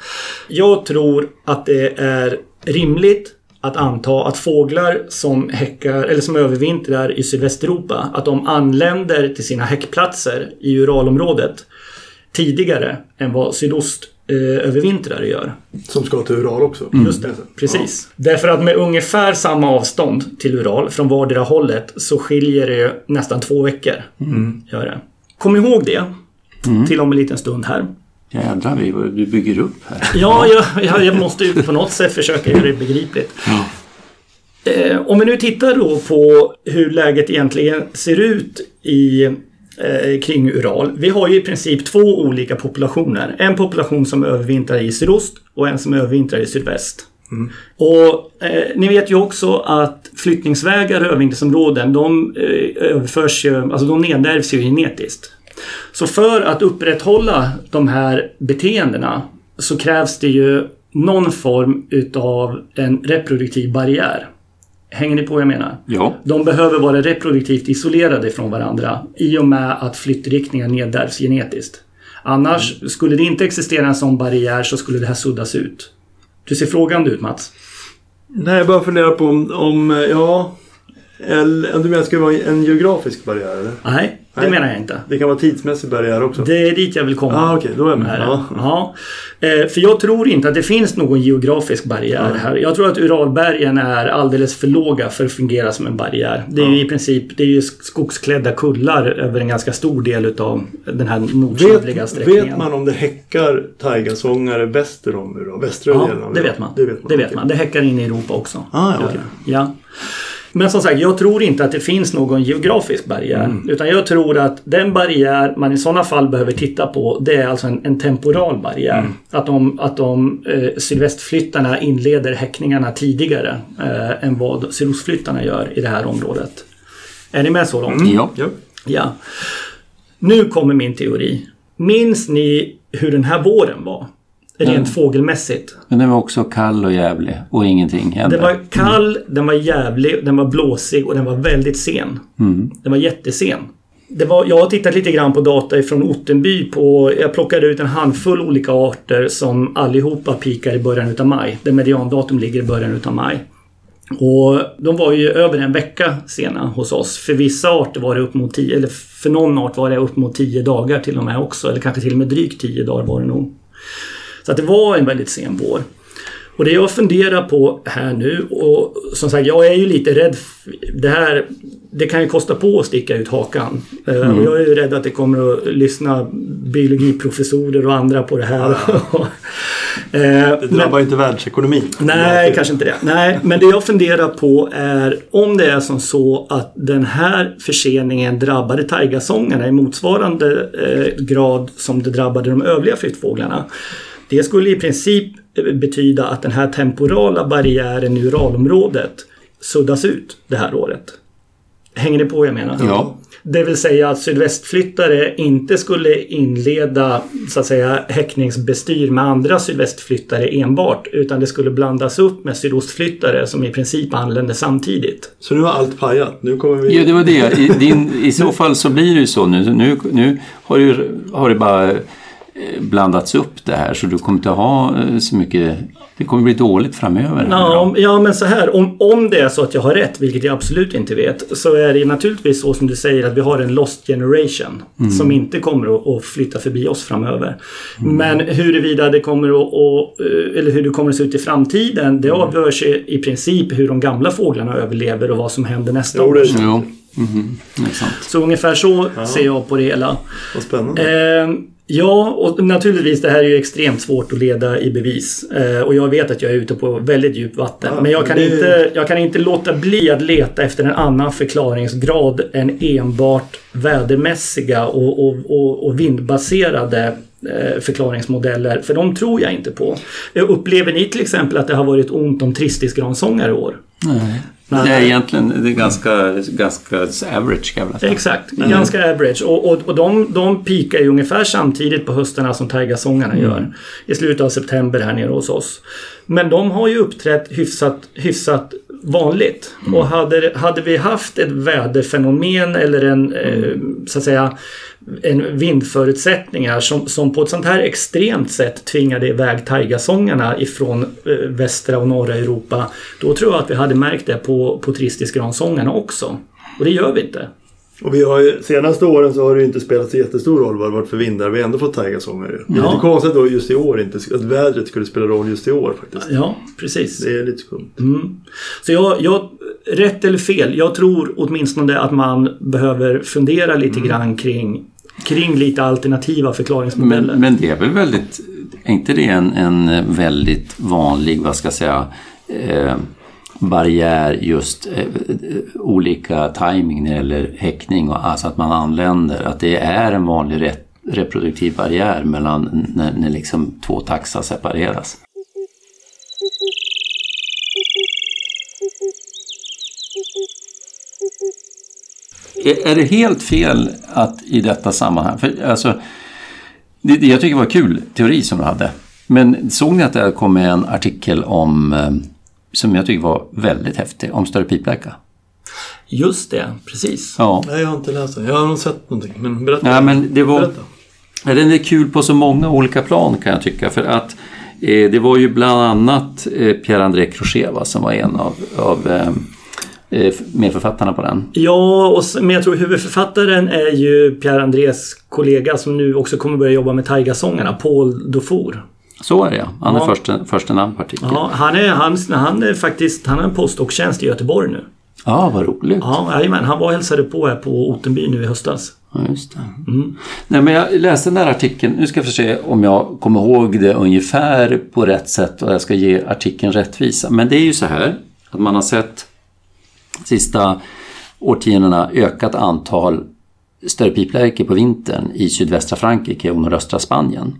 Jag tror att det är rimligt att anta att fåglar som häckar eller som övervintrar i Sydvästeuropa, att de anländer till sina häckplatser i Uralområdet tidigare än vad sydost eh, övervintrare gör. Som ska till Ural också. Just det, precis. Därför att med ungefär samma avstånd till Ural från vardera hållet så skiljer det ju nästan två veckor. Gör det. Kom ihåg det till om en liten stund här. Jädrar vi- vad du bygger upp här. Ja, jag, jag, jag måste ju på något sätt försöka göra det begripligt. Eh, om vi nu tittar då på hur läget egentligen ser ut i, eh, kring Ural. Vi har ju i princip två olika populationer. En population som övervintrar i sydost och en som övervintrar i sydväst. Och eh, ni vet ju också att flyttningsvägar och övervintringsområden de eh, överförs ju, alltså de nedärvs ju genetiskt. Så för att upprätthålla de här beteendena så krävs det ju någon form utav en reproduktiv barriär. Hänger ni på vad jag menar? Ja. De behöver vara reproduktivt isolerade från varandra i och med att flyttriktningar nedärvs genetiskt. Annars, skulle det inte existera en sån barriär så skulle det här suddas ut. Du ser frågande ut Mats. Nej, jag bara funderar på om, om ja... Eller, du menar att det ska vara en geografisk barriär? Eller? Nej, det Nej. menar jag inte. Det kan vara tidsmässig barriär också? Det är dit jag vill komma. Ja, okej. då är jag med. Ja. Ja. Eh, För jag tror inte att det finns någon geografisk barriär här. Jag tror att Uralbergen är alldeles för låga för att fungera som en barriär. Det är ju i princip det är ju skogsklädda kullar över en ganska stor del utav den här nordsydliga sträckningen. vet man om det häckar taigasångare väster om Ural? Västra delen Ja, av det vet man. Det vet man. Det, vet man. det häckar in i Europa också. Ah, ja, det. ja. Men som sagt, jag tror inte att det finns någon geografisk barriär. Mm. Utan jag tror att den barriär man i sådana fall behöver titta på, det är alltså en, en temporal barriär. Mm. Att de, att de eh, sydvästflyttarna inleder häckningarna tidigare eh, än vad sydostflyttarna gör i det här området. Är ni med så långt? Ja. Ja. Ja. Nu kommer min teori. Minns ni hur den här våren var? Rent fågelmässigt. Men den var också kall och jävlig och ingenting hände. Den var kall, den var jävlig, den var blåsig och den var väldigt sen. Den var jättesen. Det var, jag har tittat lite grann på data ifrån Ottenby på... Jag plockade ut en handfull olika arter som allihopa pikar i början utav maj. Där mediandatum ligger i början utav maj. Och de var ju över en vecka sena hos oss. För vissa arter var det upp mot 10, eller för någon art var det upp mot 10 dagar till och med också. Eller kanske till och med drygt 10 dagar var det nog. Så att det var en väldigt sen vår. Och det jag funderar på här nu och som sagt jag är ju lite rädd. Det här det kan ju kosta på att sticka ut hakan. Eh, Och jag är ju rädd att det kommer att lyssna biologiprofessorer och andra på det här. Eh, Det men- drabbar inte världsekonomin. Nej, kanske inte det. Nej, men det jag funderar på är om det är som så att den här förseningen drabbade taigasångarna i motsvarande eh, grad som det drabbade de övriga flyttfåglarna. Det skulle i princip eh, betyda att den här temporala barriären i Uralområdet suddas ut det här året. Hänger ni på vad jag menar? Ja. Det vill säga att sydvästflyttare inte skulle inleda så att säga häckningsbestyr med andra sydvästflyttare enbart. Utan det skulle blandas upp med sydostflyttare som i princip anlände samtidigt. Så nu har allt pajat. Nu kommer vi... Ja, det var det. I, din, I så fall så blir det ju så nu. Nu, nu har, du, har det bara blandats upp det här så du kommer inte ha eh, så mycket... Det kommer bli dåligt framöver. Ja, om, ja, men så här. Om, om det är så att jag har rätt, vilket jag absolut inte vet, så är det naturligtvis så som du säger att vi har en lost generation som inte kommer att, att flytta förbi oss framöver. Men huruvida det kommer att, att, eh, eller hur det kommer att se ut i framtiden, det avgörs i, i princip hur de gamla fåglarna överlever och vad som händer nästa Jo, det år. Jo, det är sant. Så ungefär så ser jag på det hela. Vad spännande. Eh, ja, och naturligtvis det här är ju extremt svårt att leda i bevis. Eh, och jag vet att jag är ute på väldigt djupt vatten. Ja, men jag kan, det- inte, jag kan inte låta bli att leta efter en annan förklaringsgrad än enbart vädermässiga och, och, och, och vindbaserade eh, förklaringsmodeller. För de tror jag inte på. Eh, Upplever ni till exempel att det har varit ont om tristisgransångare i år? Nej. Nej. Det är egentligen det är ganska, ganska average kan jag säga. Exakt, ganska average. Och, och, och de, de pikar ju ungefär samtidigt på höstarna som taigasångarna gör. I slutet av september här nere hos oss. Men de har ju uppträtt hyfsat, hyfsat vanligt. Och hade, hade vi haft ett väderfenomen eller en, eh, så att säga, en vindförutsättningar som, som på ett sånt här extremt sätt tvingade iväg taigasångarna ifrån eh, västra och norra Europa. Då tror jag att vi hade märkt det på, på tristisgransångarna också. Och det gör vi inte. Och vi har ju, senaste åren så har det ju inte spelat så jättestor roll vad det varit för vindar. Vi har ändå fått taigasånger. ju. Det är lite konstigt då just i år inte, att vädret skulle spela roll just i år faktiskt. Ja, precis. Det är lite skumt. Mm. Så jag, jag, rätt eller fel, jag tror åtminstone att man behöver fundera lite grann kring, kring lite alternativa förklaringsmodeller. Men, men det är väl väldigt, är inte det en, en väldigt vanlig, vad ska jag säga, eh, barriär just eh, olika timing när det gäller häckning och alltså att man anländer, att det är en vanlig rätt reproduktiv barriär mellan när, när liksom två taxar separeras. Är, det helt fel att i detta sammanhang, för alltså det, det jag tycker var kul teori som du hade. Men såg ni att det kom en artikel om, eh, som jag tycker var väldigt häftig, om större pipläcka? Just det, precis. Ja. Nej, jag har inte läst den. Jag har nog sett någonting. Men berätta. Nej, men det var, Berätta. Den är kul på så många olika plan kan jag tycka. För att eh, det var ju bland annat eh, Pierre-André Crochet va, som var en av, av medförfattarna på den. Ja, och, men jag tror huvudförfattaren är ju Pierre Andrés kollega som nu också kommer börja jobba med taigasångarna, Paul Dufour. Så är det ja. Han är Ja. första, första namn på artikeln. Ja, han, är, han, han är faktiskt han har en postdoktjänst i Göteborg nu. Ja, vad roligt. Ja, jajamän, han var och hälsade på här på Ottenby nu i höstas. Ja, just det. Nej, men jag läste den där artikeln. Nu ska jag se om jag kommer ihåg det ungefär på rätt sätt och jag ska ge artikeln rättvisa. Men det är ju så här att man har sett sista årtiondena ökat antal större piplärkor på vintern i sydvästra Frankrike och nordöstra Spanien.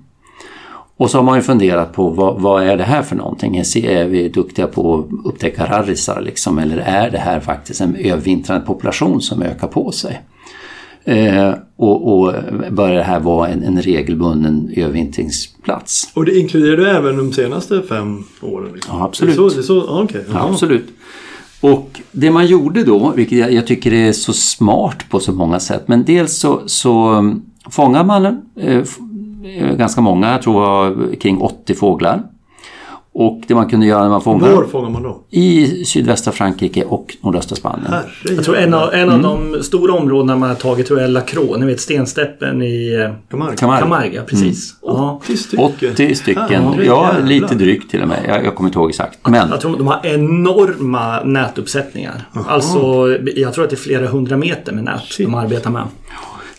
Och så har man ju funderat på vad, vad är det här för någonting? Är vi duktiga på att upptäcka rarrisar liksom? Eller är det här faktiskt en övervintrande population som ökar på sig? Eh, och, och börjar det här vara en, en regelbunden övervintringsplats? Och det inkluderar du även de senaste fem åren? Liksom. Ja, absolut. Det är så, det är så, okej. Ja, absolut. Och det man gjorde då, vilket jag, jag tycker är så smart på så många sätt, men dels så, så mm, fångar man eh, eh, ganska många, jag tror kring 80 fåglar. Och det man kunde göra när man fångar Var fångar man dem? i sydvästra Frankrike och nordöstra Spanien. Herre Jag tror en av, en av de stora områdena man har tagit tror jag är Lacroix, ni vet stensteppen i eh, Camargue. Camargue. Precis. Ja. 80 stycken. 80 stycken, Herre ja jävlar. lite drygt till och med. Jag, jag kommer inte ihåg exakt. Men Jag tror de har enorma nätuppsättningar. Alltså, jag tror att det är flera hundra meter med nät de arbetar med.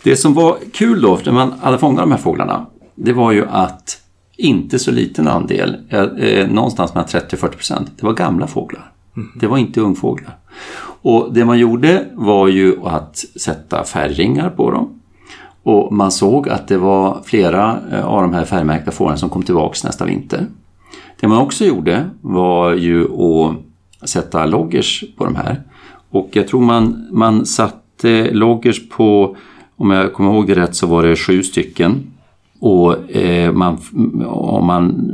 Det som var kul då, när man hade fångat de här fåglarna, det var ju att inte så liten andel, eh, eh, någonstans mellan 30 och 40 procent, det var gamla fåglar. Det var inte ungfåglar. Och det man gjorde var ju att sätta färgringar på dem. Och man såg att det var flera eh, av de här färgmärkta fåren som kom tillbaks nästa vinter. Det man också gjorde var ju att sätta loggers på de här. Och jag tror man, man satte loggers på, om jag kommer ihåg det rätt, så var det sju stycken. Och eh, man, om man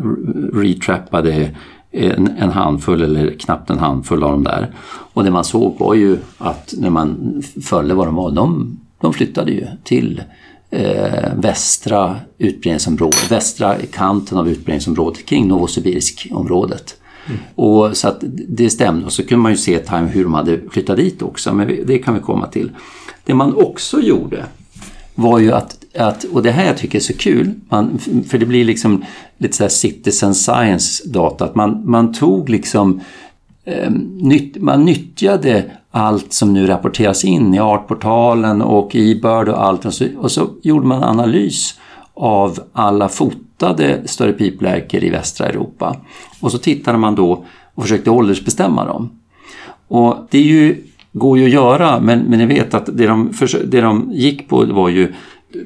retrappade en, en handfull eller knappt en handfull av dem där. Och det man såg var ju att när man följde vad de var, de, de flyttade ju till eh, västra utbredningsområdet, västra kanten av utbredningsområdet kring Novosibirsk-området. Mm. Och så att det stämde och så kunde man ju se hur de hade flyttat dit också, men det kan vi komma till. Det man också gjorde var ju att, att och det här jag tycker är så kul, man, för det blir liksom lite så här citizen science data, att man, man tog liksom eh, nytt, man nyttjade allt som nu rapporteras in i Artportalen och i Bird och allt och så, och så gjorde man analys av alla fotade större piplärkor i västra Europa. Och så tittade man då och försökte åldersbestämma dem. Och det är ju, går ju att göra, men, men ni vet att det de, det de gick på var ju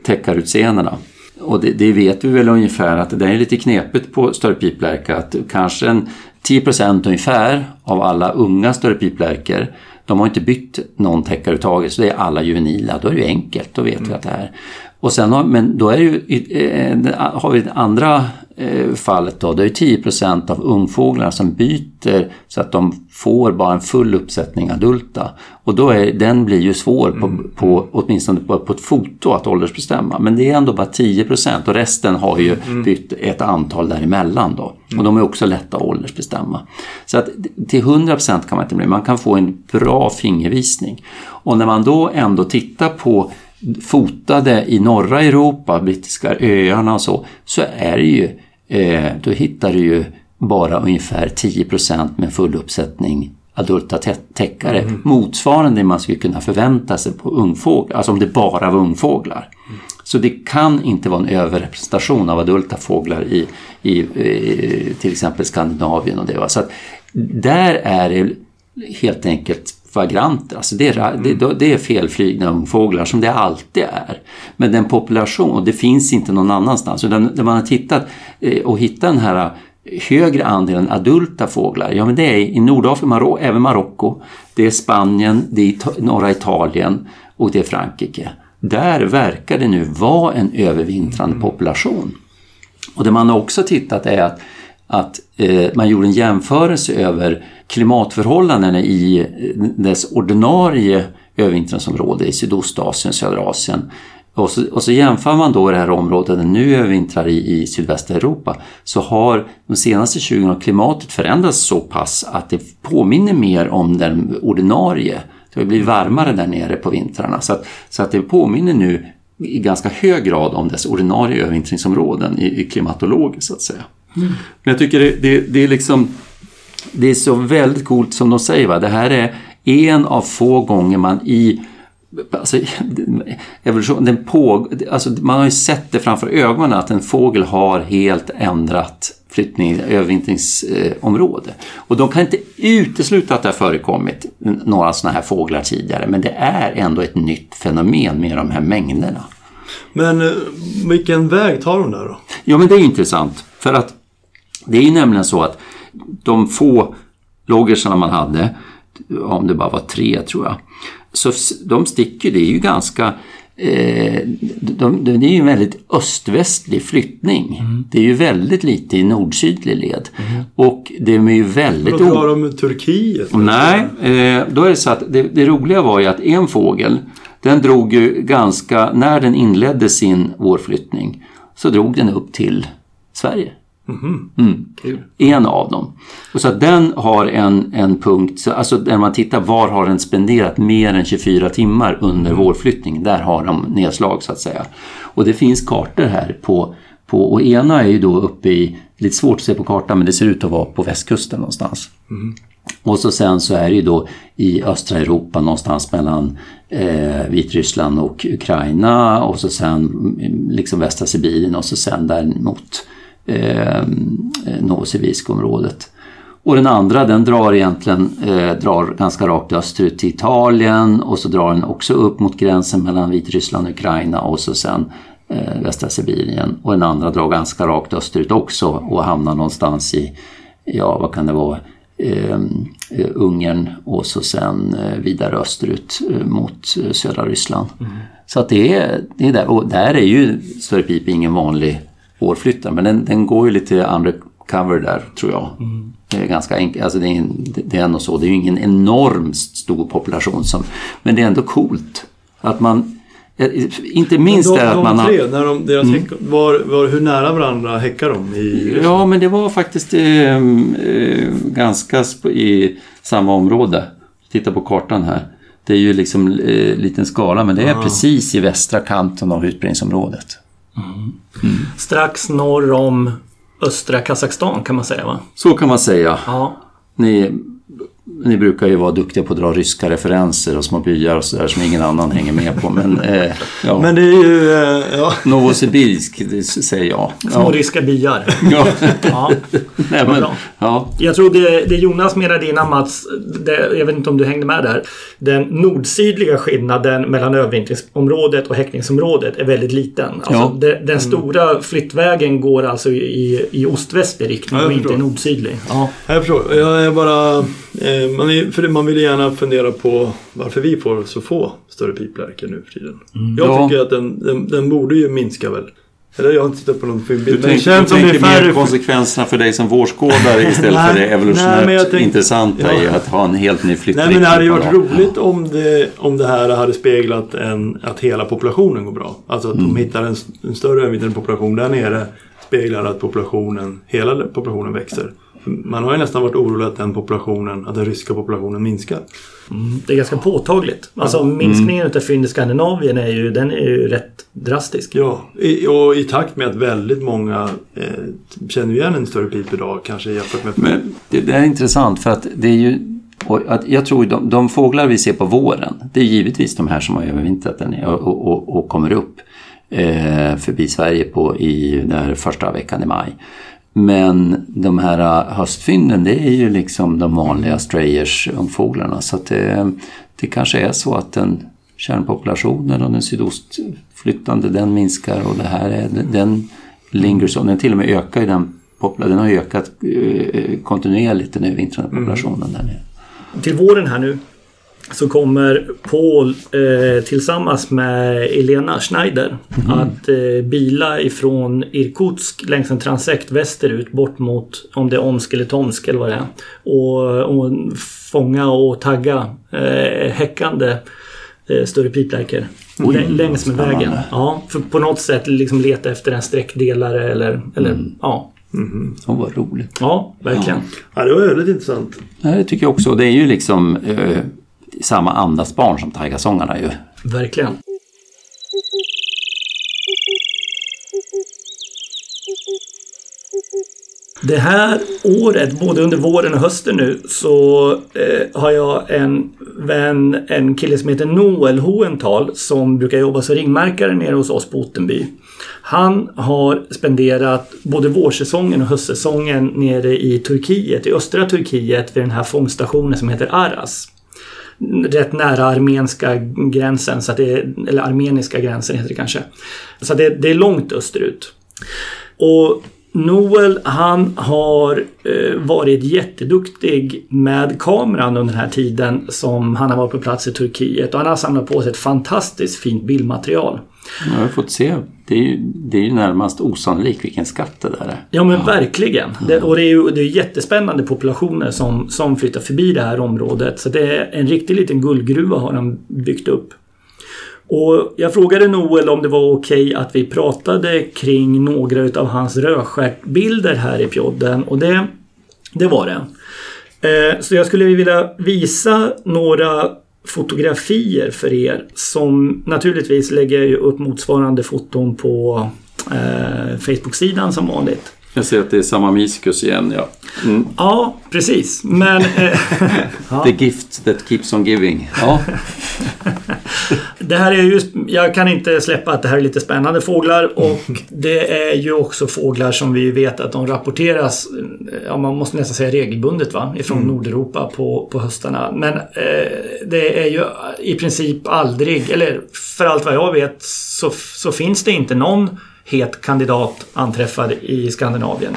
täckarutseendena. Och det, det, vet vi väl ungefär att det är lite knepigt på större piplärka att kanske en 10% ungefär av alla unga större piplärkor de har inte bytt någon täckaröverhuvudtaget så det är alla juvenila. Då är det ju enkelt, då vet mm. vi att det är. Och sen har, men då är det ju, eh, har vi andra fallet då, det är 10% av ungfåglarna som byter så att de får bara en full uppsättning adulta. Och då är, den blir ju svår, på, mm. på, åtminstone på, på ett foto, att åldersbestämma. Men det är ändå bara 10% och resten har ju mm. bytt ett antal däremellan då. Och de är också lätta att åldersbestämma. Så att till 100% kan man inte bli, man kan få en bra fingervisning. Och när man då ändå tittar på fotade i norra Europa, brittiska öarna och så, så är det ju, eh, då hittar du ju bara ungefär 10% med full uppsättning adulta täckare. Mm. Motsvarande det man skulle kunna förvänta sig på ungfåglar, alltså om det bara var ungfåglar. Mm. Så det kan inte vara en överrepresentation av adulta fåglar i, i, i till exempel Skandinavien och det. Så att där är det helt enkelt kvadranter. Alltså det, är, det, det är felflygna ungfåglar som det alltid är. Men den population, och det finns inte någon annanstans. Utan där man har tittat eh, och hittat den här högre andelen adulta fåglar, ja men det är i Nordafrika, Marok även Marocko, det är Spanien, det är norra Italien och det är Frankrike. Där verkar det nu vara en övervintrande population. Och det man också tittat är att att eh, man gjorde en jämförelse över klimatförhållandena i eh, dess ordinarie övervintringsområde i Sydostasien, södra Asien. Och så, och så jämför man då det här området där den nu övervintrar i, i sydvästra Europa så har de senaste 20 åren klimatet förändrats så pass att det påminner mer om den ordinarie. Det har blivit varmare där nere på vintrarna så att, så att det påminner nu i ganska hög grad om dess ordinarie övervintringsområden i, i klimatologiskt så att säga. Mm. Men jag tycker det, det, det, är liksom det är så väldigt coolt som de säger. Va? Det här är en av få gånger man i Alltså, evolution, den på, alltså, man har ju sett det framför ögonen att en fågel har helt ändrat flyttning, övervintringsområde. Och de kan inte utesluta att det har förekommit några sådana här fåglar tidigare men det är ändå ett nytt fenomen med de här mängderna. Men eh, vilken väg tar de där då? Ja men det är intressant för att det är ju nämligen så att de få loggersarna man hade, om det bara var tre tror jag, så de sticker, det är ju ganska eh, de, de, det är ju en väldigt öst-västlig flyttning. Mm. Det är ju väldigt lite i nord-sydlig led. Mm. Och det är ju väldigt... Vad har de Turkiet? Nej, eh, då är det så att det, det, roliga var ju att en fågel, den drog ju ganska, när den inledde sin vårflyttning, så drog den upp till Sverige. Mm. Mm. En av dem. Och så den har en, en punkt, alltså när man tittar var har den spenderat mer än 24 timmar under mm. vårflyttningen, där har de nedslag så att säga. Och det finns kartor här på, på och ena är ju då uppe i, lite svårt att se på kartan men det ser ut att vara på västkusten någonstans. Mm. Och så sen så är det ju då i östra Europa någonstans mellan eh, Vitryssland och Ukraina och så sen mm, liksom västra Sibirien och så sen där mot eh, Novosibirsk-området. Och den andra den drar egentligen eh, drar ganska rakt österut till Italien och så drar den också upp mot gränsen mellan Vitryssland och Ukraina och så sen eh, västra Sibirien. Och den andra drar ganska rakt österut också och hamnar någonstans i, ja vad kan det vara, eh, Ungern och så sen eh, vidare österut eh, mot eh, södra Ryssland. Så att det är, det är där. Och där är ju Större Pip ingen vanlig vårflyttare men den, den går ju lite undercover där tror jag. Det är ganska enkelt, alltså det är, det är ändå så, det är ju ingen enormt stor population som, men det är ändå coolt att man, eh, inte minst de, det att man har... tre, när de, deras häck, var, var, hur nära varandra häckar de? I, Ja, men det var faktiskt eh, eh, ganska i samma område. Titta på kartan här. Det är ju liksom eh, liten skala, men det är precis i västra kanten av utbredningsområdet. Strax norr om östra Kazakstan kan man säga va? Så kan man säga. Ja. Ni, ni brukar ju vara duktiga på att dra ryska referenser och små byar och sådär som ingen annan hänger med på. Men, eh, ja. Men det är ju... Eh, ja. Novosibirsk, säger jag. Små Ja. ryska byar. Ja. Ja. Nej, men, ja. Jag tror det, det Jonas menade innan Mats, det, jag vet inte om du hängde med där. Den nordsydliga skillnaden mellan övervintringsområdet och häckningsområdet är väldigt liten. Alltså Ja. det, den stora flyttvägen går alltså i, i ost-västlig riktning och inte i nordsydlig. Ja. Jag förstår. Jag är bara... Eh, man, är, för man vill gärna fundera på varför vi får så få större piplärkor nu för tiden. Jag Ja. tycker att den, den, den borde ju minska väl. Eller jag har inte tittat på någon filmbild. Du, tänk, känns du som det är tänker mer konsekvenserna för dig som vårskådare istället Nej, för det evolutionärt nej, tänk- intressanta i Ja. att ha en helt ny Nej flyttriktning. men det hade ju varit roligt om det, om det här hade speglat en, att hela populationen går bra. Alltså att de hittar en, en större övervittande population där nere speglar att populationen, hela populationen växer. Man har ju nästan varit orolig att den populationen, att den ryska populationen minskar. Det är ganska påtagligt. Alltså minskningen utav fynd i Skandinavien är ju, den är ju rätt drastisk. Ja, i, och i takt med att väldigt många eh, känner igen en större pip idag kanske jämfört med Men det, det är intressant för att det är ju och att jag tror de, de fåglar vi ser på våren, det är givetvis de här som har övervintrat där nere och, och, och kommer upp eh, förbi Sverige på i den första veckan i maj. Men de här eh, höstfynden, det är ju liksom de vanliga strayers, ungfåglarna. Så att det, det kanske är så att den kärnpopulationen och den sydostflyttande, den minskar och det här är, den lingers on. Den till och med ökar ju den popula- den har ökat eh, kontinuerligt den övervintrande populationen där nere. Till våren här nu så kommer Paul eh, tillsammans med Elena Schneider att eh, bila ifrån Irkutsk längs en transekt västerut bort mot om det är Omsk eller Tomsk eller vad det är. Och, och fånga och tagga eh, häckande eh, större piplärkor. Längs med vägen. Ja, för på något sätt liksom leta efter en sträckdelare eller, eller ja. Åh, vad roligt. Ja, verkligen. Ja, det var väldigt intressant. Ja, det tycker jag också. Det är ju liksom eh, samma andas barn som taigasångarna ju. Verkligen. Det här året, både under våren och hösten nu, så eh, har jag en vän, en kille som heter Noel Hoental som brukar jobba som ringmärkare nere hos oss på Ottenby. Han har spenderat både vårsäsongen och höstsäsongen nere i Turkiet, i östra Turkiet vid den här fångstationen som heter Aras rätt nära armeniska gränsen, så att det är, eller armeniska gränsen heter det kanske. Så det, det är långt österut. Och Noel han har eh, varit jätteduktig med kameran under den här tiden som han har varit på plats i Turkiet och han har samlat på sig ett fantastiskt fint bildmaterial. Jag har fått se. Det är ju, det är ju närmast osannolikt vilken skatt det där är. Ja men verkligen. Det, och det är ju det är jättespännande populationer som, som flyttar förbi det här området. Så det är en riktig liten guldgruva har de byggt upp. Och jag frågade Noel om det var okej att vi pratade kring några utav hans rödstjärtbilder här i podden och det, det var det. Eh, så jag skulle vilja visa några fotografier för er som naturligtvis lägger jag upp motsvarande foton på eh, Facebook-sidan som vanligt. Jag ser att det är samma miskus igen, ja. Mm. Ja, precis. Men eh, The gift that keeps on giving. Ja, det här är ju, jag kan inte släppa att det här är lite spännande fåglar och det är ju också fåglar som vi vet att de rapporteras, ja man måste nästan säga regelbundet va, ifrån Nordeuropa på, på höstarna. Men eh, det är ju i princip aldrig, eller för allt vad jag vet så, så finns det inte någon het kandidat anträffad i Skandinavien.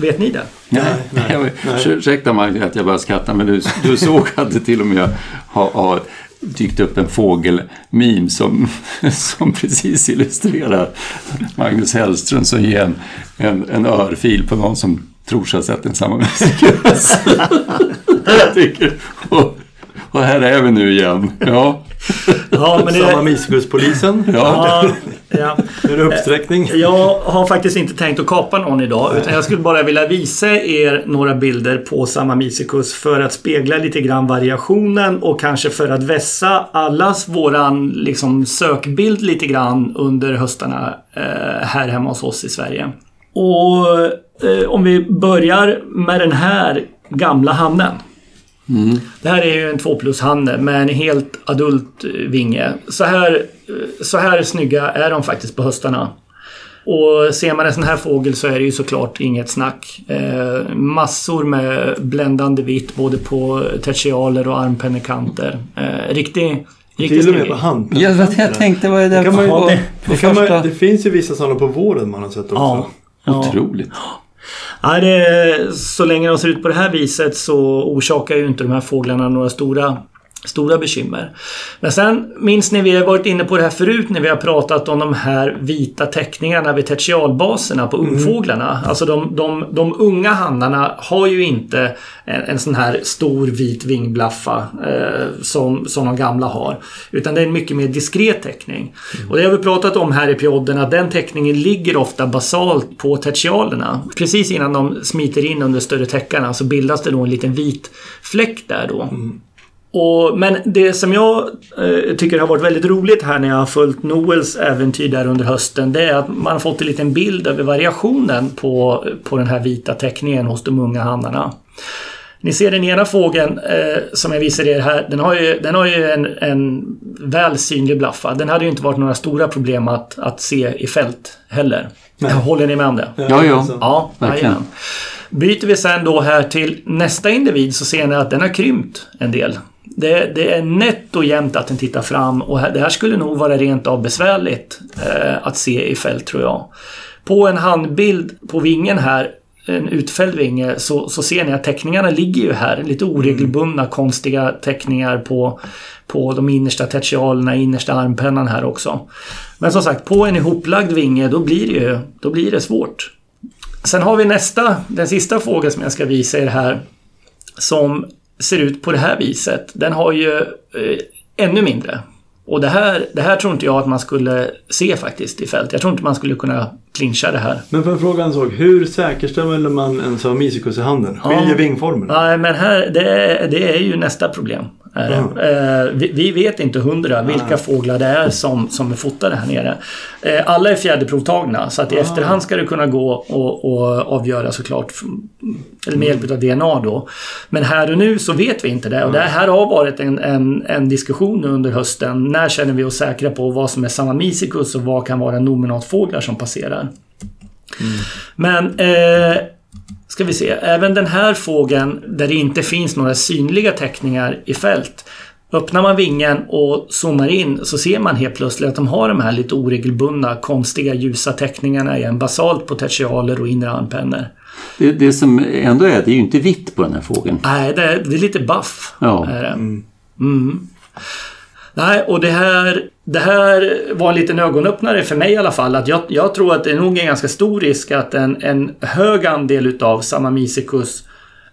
Vet ni det? Nej, nej, nej. Ursäkta mig att jag bara skrattar men du, du såg att det till och med har, har dykt upp en fågelmim som, som precis illustrerar Magnus Hellström som ger en, en, en örfil på någon som tror sig ha sett en samma musikus. jag tycker, och, och här är vi nu igen. Ja. Ja, men det... Samma Missbrukspolisen. Ja. ja. Är det uppsträckning? Jag har faktiskt inte tänkt att kapa någon idag. Utan jag skulle bara vilja visa er några bilder på samma Misikus för att spegla lite grann variationen och kanske för att vässa allas våran liksom, sökbild lite grann under höstarna eh, här hemma hos oss i Sverige. Och eh, om vi börjar med den här gamla hannen. Mm. Det här är ju en 2 plus hanne med en helt adult eh, vinge. Så här, eh, så här snygga är de faktiskt på höstarna. Och ser man en sån här fågel så är det ju såklart inget snack. Eh, massor med bländande vitt både på tertialer och armpennekanter. Eh, riktig, riktigt Till och med på handpennekanter. Ja, jag tänkte vad är det, det, man, på, det, på det, man, det finns ju vissa sådana på våren man har sett också. Ja, Otroligt. Ja, det, så länge de ser ut på det här viset så orsakar ju inte de här fåglarna några stora Stora bekymmer. Men sen minns ni, vi har varit inne på det här förut när vi har pratat om de här vita teckningarna vid tertialbaserna på mm. ungfåglarna. Mm. Alltså de, de, de unga hannarna har ju inte en, en sån här stor vit vingblaffa eh, som, som de gamla har. Utan det är en mycket mer diskret teckning. Mm. Och det har vi pratat om här i podden att den teckningen ligger ofta basalt på tertialerna. Precis innan de smiter in under större täckarna så bildas det då en liten vit fläck där då. Mm. Och, men det som jag eh, tycker har varit väldigt roligt här när jag har följt Noels äventyr där under hösten det är att man har fått en liten bild över variationen på, på den här vita teckningen hos de unga hannarna. Ni ser den ena fågeln eh, som jag visar er här. Den har ju, den har ju en, en väl synlig blaffa. Den hade ju inte varit några stora problem att, att se i fält heller. Nej. Håller ni med om det? Ja, ja. ja verkligen. Byter vi sen då här till nästa individ så ser ni att den har krympt en del. Det, det, är nätt och jämnt att den tittar fram och det här skulle nog vara rent av besvärligt eh, att se i fält tror jag. På en handbild på vingen här, en utfälld vinge, så, så ser ni att teckningarna ligger ju här. Lite oregelbundna, mm. konstiga teckningar på, på de innersta tertialerna, innersta armpennan här också. Men som sagt, på en ihoplagd vinge då blir det ju då blir det svårt. Sen har vi nästa, den sista frågan som jag ska visa er här. Som ser ut på det här viset. Den har ju eh, ännu mindre. Och det här, det här tror inte jag att man skulle se faktiskt i fält. Jag tror inte man skulle kunna clincha det här. Men för en fråga en sak. Hur säkerställer man en sån i handen? Skiljer ja, vingformen? Nej, men här, det, det är ju nästa problem. Mm. Vi, vi, vet inte hundra vilka mm. fåglar det är som, som är fotade här nere. Eh, alla är fjäderprovtagna så att i mm. efterhand ska det kunna gå och, och avgöra såklart med hjälp av DNA då. Men här och nu så vet vi inte det och det här har varit en, en, en diskussion under hösten. När känner vi oss säkra på vad som är Sammamicicus och vad kan vara nominatfåglar som passerar? Mm. Men eh, ska vi se, även den här fågeln där det inte finns några synliga teckningar i fält. Öppnar man vingen och zoomar in så ser man helt plötsligt att de har de här lite oregelbundna, konstiga ljusa teckningarna igen. Basalt på tertialer och inre armpennor. Det, det som ändå är, det är ju inte vitt på den här fågeln. Nej, det är, det är lite buff. Ja. Mm. Mm. Nej, och det här, det här var en liten ögonöppnare för mig i alla fall. Att jag, jag tror att det är nog en ganska stor risk att en, en hög andel utav Samamisikus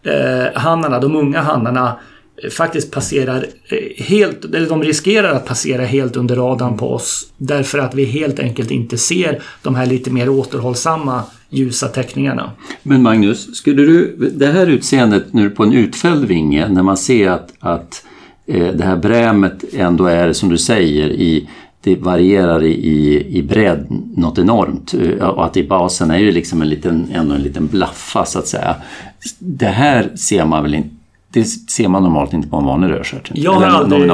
eh, hannarna, de unga hannarna, eh, faktiskt passerar eh, helt, eller de riskerar att passera helt under radarn på oss. Därför att vi helt enkelt inte ser de här lite mer återhållsamma ljusa teckningarna. Men Magnus, skulle du, det här utseendet nu på en utfälld vinge, när man ser att, att Eh, Eh, det här brämet ändå är som du säger i det varierar i, i bredd något enormt eh, och att i basen är ju liksom en liten, ändå en liten blaffa så att säga. Det här ser man väl inte det ser man normalt inte på en vanlig rödstjärt. Jag har aldrig...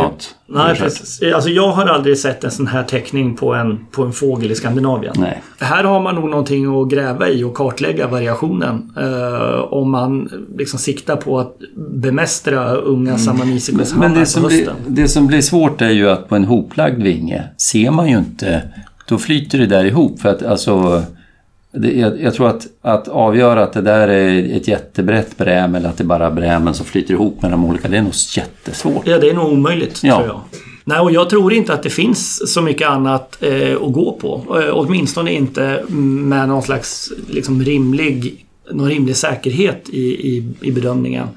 Nej, precis. Alltså jag har aldrig sett en sån här teckning på en, på en fågel i Skandinavien. Nej. Här har man nog någonting att gräva i och kartlägga variationen. Eh, om man liksom siktar på att bemästra unga mm. Samanisikus Men, men det, som blir, det som blir svårt är ju att på en hoplagd vinge ser man ju inte då flyter det där ihop. För att alltså, det, jag, jag, tror att, att avgöra att det där är ett jättebrett bräm eller att det bara är brämen som flyter ihop med de olika, det är nog jättesvårt. Ja, det är nog omöjligt Ja. tror jag. Nej, och jag tror inte att det finns så mycket annat eh, att gå på. Eh, åtminstone inte med någon slags liksom, rimlig, någon rimlig säkerhet i, i, i bedömningen.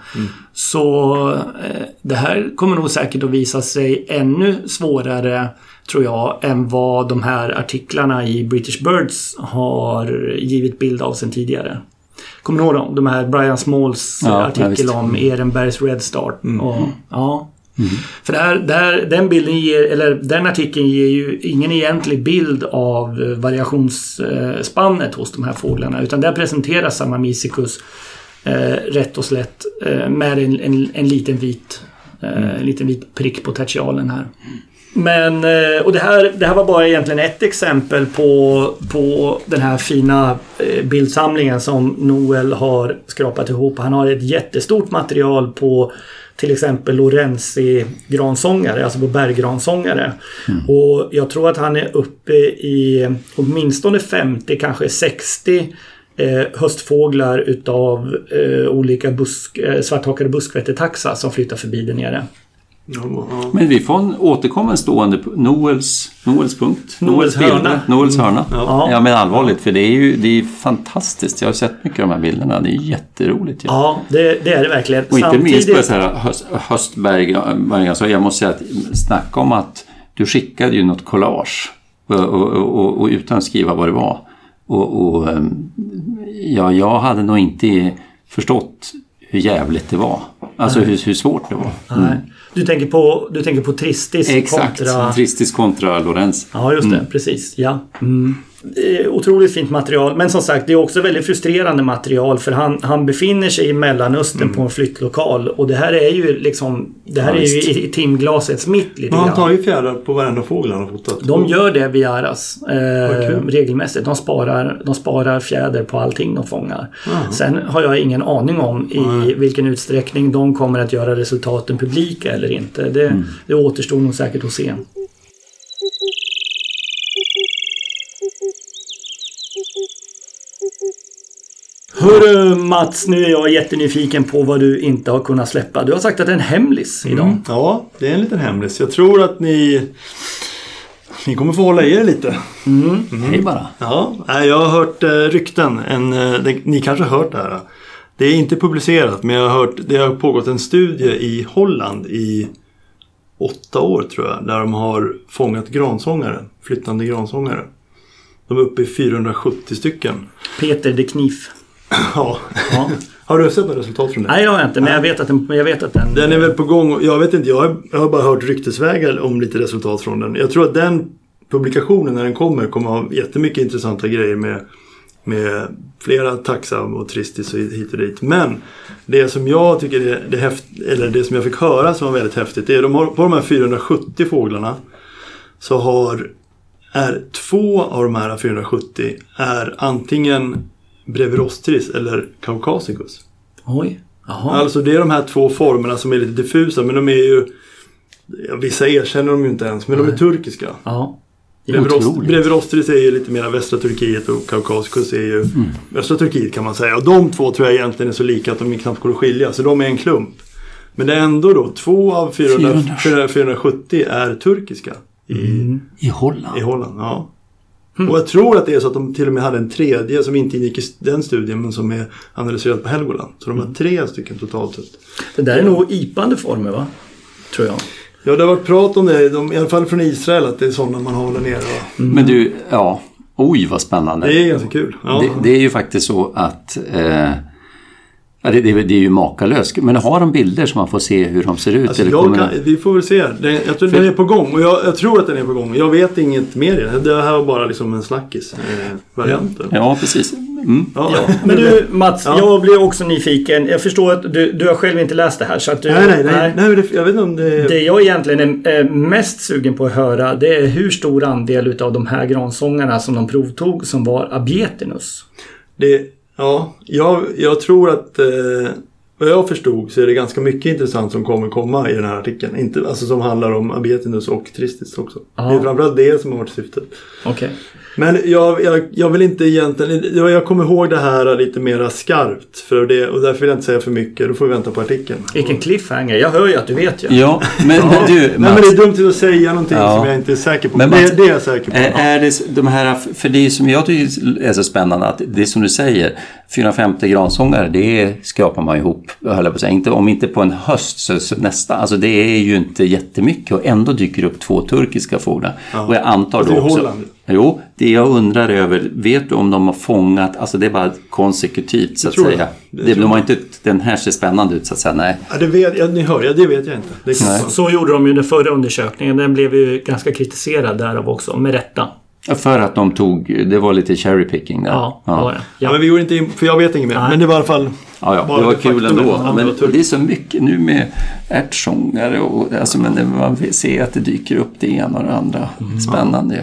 Så eh, det här kommer nog säkert att visa sig ännu svårare tror jag än vad de här artiklarna i British Birds har givit bild av sedan tidigare. Kommer du ihåg dem? De här Brian Smalls Ja, ja, artikel visst. om Ehrenbergs Red Start. Och, ja. För där, där, den bilden ger, eller den artikeln ger ju ingen egentlig bild av eh, variationsspannet hos de här fåglarna. Utan där presenteras Samamicicus eh, rätt och slätt eh, med en, en, en liten vit eh, en liten vit prick på tertialen här. Men, eh, och det här, det här var bara egentligen ett exempel på, på den här fina eh, bildsamlingen som Noel har skrapat ihop. Han har ett jättestort material på till exempel Lorenzi gransångare, alltså på berggransångare. Och jag tror att han är uppe i åtminstone 50, kanske 60 eh, höstfåglar utav eh, olika busk, eh, svarthakade buskvättertaxa som flyttar förbi där nere. Ja, ja. Men vi får en återkommande stående Noels, Noels punkt. Noels bilder, hörna. Noels hörna. Ja. Ja. men allvarligt för det är ju det är fantastiskt. Jag har sett mycket av de här bilderna. Det är jätteroligt. Ja, det, det är det verkligen. Och inte minst på så här höst, höstberg. Så jag måste säga att snacka om att du skickade ju något collage. Och, och, och, och utan att skriva vad det var. Och, ehm, ja, jag hade nog inte förstått hur jävligt det var. Alltså hur, hur svårt det var. Nej. Du tänker på, du tänker på Tristis Exakt, kontra... Tristis kontra Lorenz. Ja, just det. Precis. Ja. Mm. Är Otroligt fint material. Men som sagt, det är också väldigt frustrerande material för han, han befinner sig i Mellanöstern på en flyttlokal. Och det här är ju liksom... Det här Ja, är ju i, i timglasets mitt lite han tar ju fjädrar på varenda fågel han har fotat. De gör det via Aras eh, kul. regelmässigt. De sparar, de sparar fjäder på allting de fångar. Sen har jag ingen aning om i vilken utsträckning de kommer att göra resultaten publika eller inte. Det, det återstår nog säkert att se. Hörru Mats, nu är jag jättenyfiken på vad du inte har kunnat släppa. Du har sagt att det är en hemlis idag. Ja, det är en liten hemlis. Jag tror att ni... Ni kommer få hålla i er lite. Hej bara. Ja, jag har hört eh, rykten. En, eh, det, ni kanske har hört det här. Det är inte publicerat men jag har hört det har pågått en studie i Holland i åtta år tror jag. Där de har fångat gransångare. Flyttande gransångare. De är uppe i 470 stycken. Peter de Knif. Ja. Ja. Har du sett några resultat från det? Nej, det har jag inte. Men jag vet att den... Jag vet att den, Den är väl på gång. Jag vet inte, jag har, jag har bara hört ryktesvägar om lite resultat från den. Jag tror att den publikationen när den kommer kommer ha jättemycket intressanta grejer med, med flera taxa och tristis och hit och dit. Men det som jag tycker är det häft, eller det som jag fick höra som var väldigt häftigt det är de har, på de här 470 fåglarna så har är två av de här 470 är antingen Brevirostris eller Caucasicus. Oj. Jaha. Alltså det är de här två formerna som är lite diffusa men de är ju Vissa erkänner de ju inte ens men de är turkiska. Ja. Otroligt. Brevirostris är ju lite mer västra Turkiet och Kaukasicus är ju Mm. östra Turkiet kan man säga. Och de två tror jag egentligen är så lika att de knappt går att skilja. Så de är en klump. Men det är ändå då två av 400, 400, 470 är turkiska i, I Holland? i Holland. Ja. Hmm. Och jag tror att det är så att de till och med hade en tredje som inte ingick i den studien men som är analyserad på Helgoland. Så de har tre stycken totalt sett. Det där är nog ipande former va? Tror jag. Ja, det har varit prat om det, de, i alla fall från Israel, att det är sådana man håller nere. Va? Men du, ja. Oj vad spännande. Det är ganska kul. Ja. Det, det är ju faktiskt så att eh, ja, det, det, det är ju makalöst. Men har de bilder så man får se hur de ser ut? Alltså, eller kommer- kan, vi får väl se. Den, jag tror den är på gång och jag, jag tror att den är på gång. Jag vet inget mer. Det här var bara liksom en snackis eh. Ja, precis. Mm. Ja. Men du Mats, Ja. jag blir också nyfiken. Jag förstår att du, du har själv inte läst det här. Så att du, Nej, nej, nej. nej. men det, jag vet inte om det... Det jag egentligen är mest sugen på att höra det är hur stor andel utav de här gransångarna som de provtog som var abietinus. det ja, jag, jag tror att... Eh, vad jag förstod så är det ganska mycket intressant som kommer komma i den här artikeln. Inte, alltså som handlar om Abetinus och Tristis också. Ja. Det är framförallt det som har varit syftet. Okej. Men jag, jag, jag vill inte egentligen, jag jag kommer ihåg det här lite mera skarpt. För det, och därför vill jag inte säga för mycket, då får vi vänta på artikeln. Vilken cliffhanger. Jag hör ju att du vet ju. Ja, men, men du Nej men Mats, det är dumt att säga någonting Ja. som jag inte är säker på. Men det, Mats- det är jag säker på. Är, är det de här, för det som jag tycker är så spännande att det som du säger, 450 gransångare, det skrapar man ihop, höll jag på att säga. Inte, om inte på en höst så, så nästa. Alltså det är ju inte jättemycket och ändå dyker det upp två turkiska fåglar. Och jag antar då också... Holland. Jo, det jag undrar över, vet du om de har fångat, alltså det är bara konsekutivt så att jag. säga. Det Det, de har inte, den här ser spännande ut så att säga, nej. Ja, det vet, ja, ni hör, ja, det vet jag inte. Vara. Så gjorde de ju den förra undersökningen. Den blev ju ganska kritiserad därav också. Med rätta. För att de tog, det var lite cherry picking där. Ja, var det. Ja. Ja. men vi går inte in, för jag vet inget mer. Nej. Men det var i alla fall... Ja, ja, det var kul ändå. Men det är så mycket nu med ärtsångare och alltså, men det, man vill se att det dyker upp det ena och det andra. Spännande ju.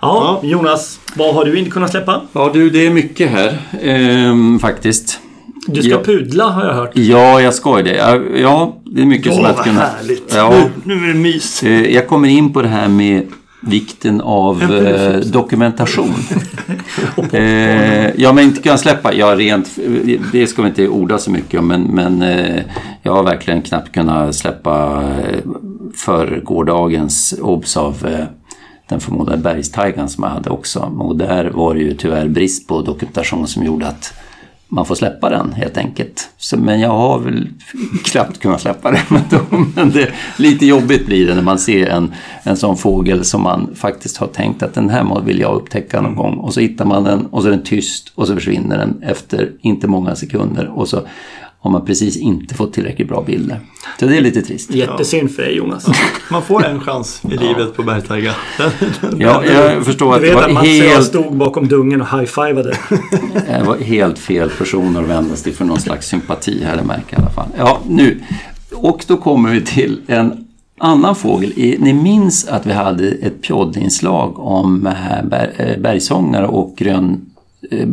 ja, Jonas. Vad har du inte kunnat släppa? Ja du, det är mycket här ehm, faktiskt. Du ska Ja. pudla har jag hört. Ja, jag ska ju det. Ja, Ja, det är mycket som Åh, att vad kunna... härligt. Ja, Nu, nu är det mys. eh, jag kommer in på det här med vikten av eh, dokumentation. Eh, ja, men inte kan släppa. Ja, rent, det ska vi inte orda så mycket om, men, men eh, jag har verkligen knappt kunnat släppa eh, för gårdagens obs av eh, den förmodade bergstaigan som jag hade också. Och där var det ju tyvärr brist på dokumentation som gjorde att man får släppa den helt enkelt. Så, men jag har väl knappt kunnat släppa den. Men, då, men det, lite jobbigt blir det när man ser en, en sån fågel som man faktiskt har tänkt att den här vill jag upptäcka någon gång. Och så hittar man den och så är den tyst och så försvinner den efter inte många sekunder. Och så har man precis inte fått tillräckligt bra bilder. Så det är lite trist. Jättesynd för dig Jonas. Man får en chans i livet på den- Ja, jag förstår att Du det vet att var Mats och jag helt, stod bakom dungen och high-fivade. det var helt fel personer att vända sig till för någon slags sympati här, det märker jag i alla fall. Ja, nu. Och då kommer vi till en annan fågel. Ni minns att vi hade ett poddinslag om eh, eh, bergsångare och grön, eh,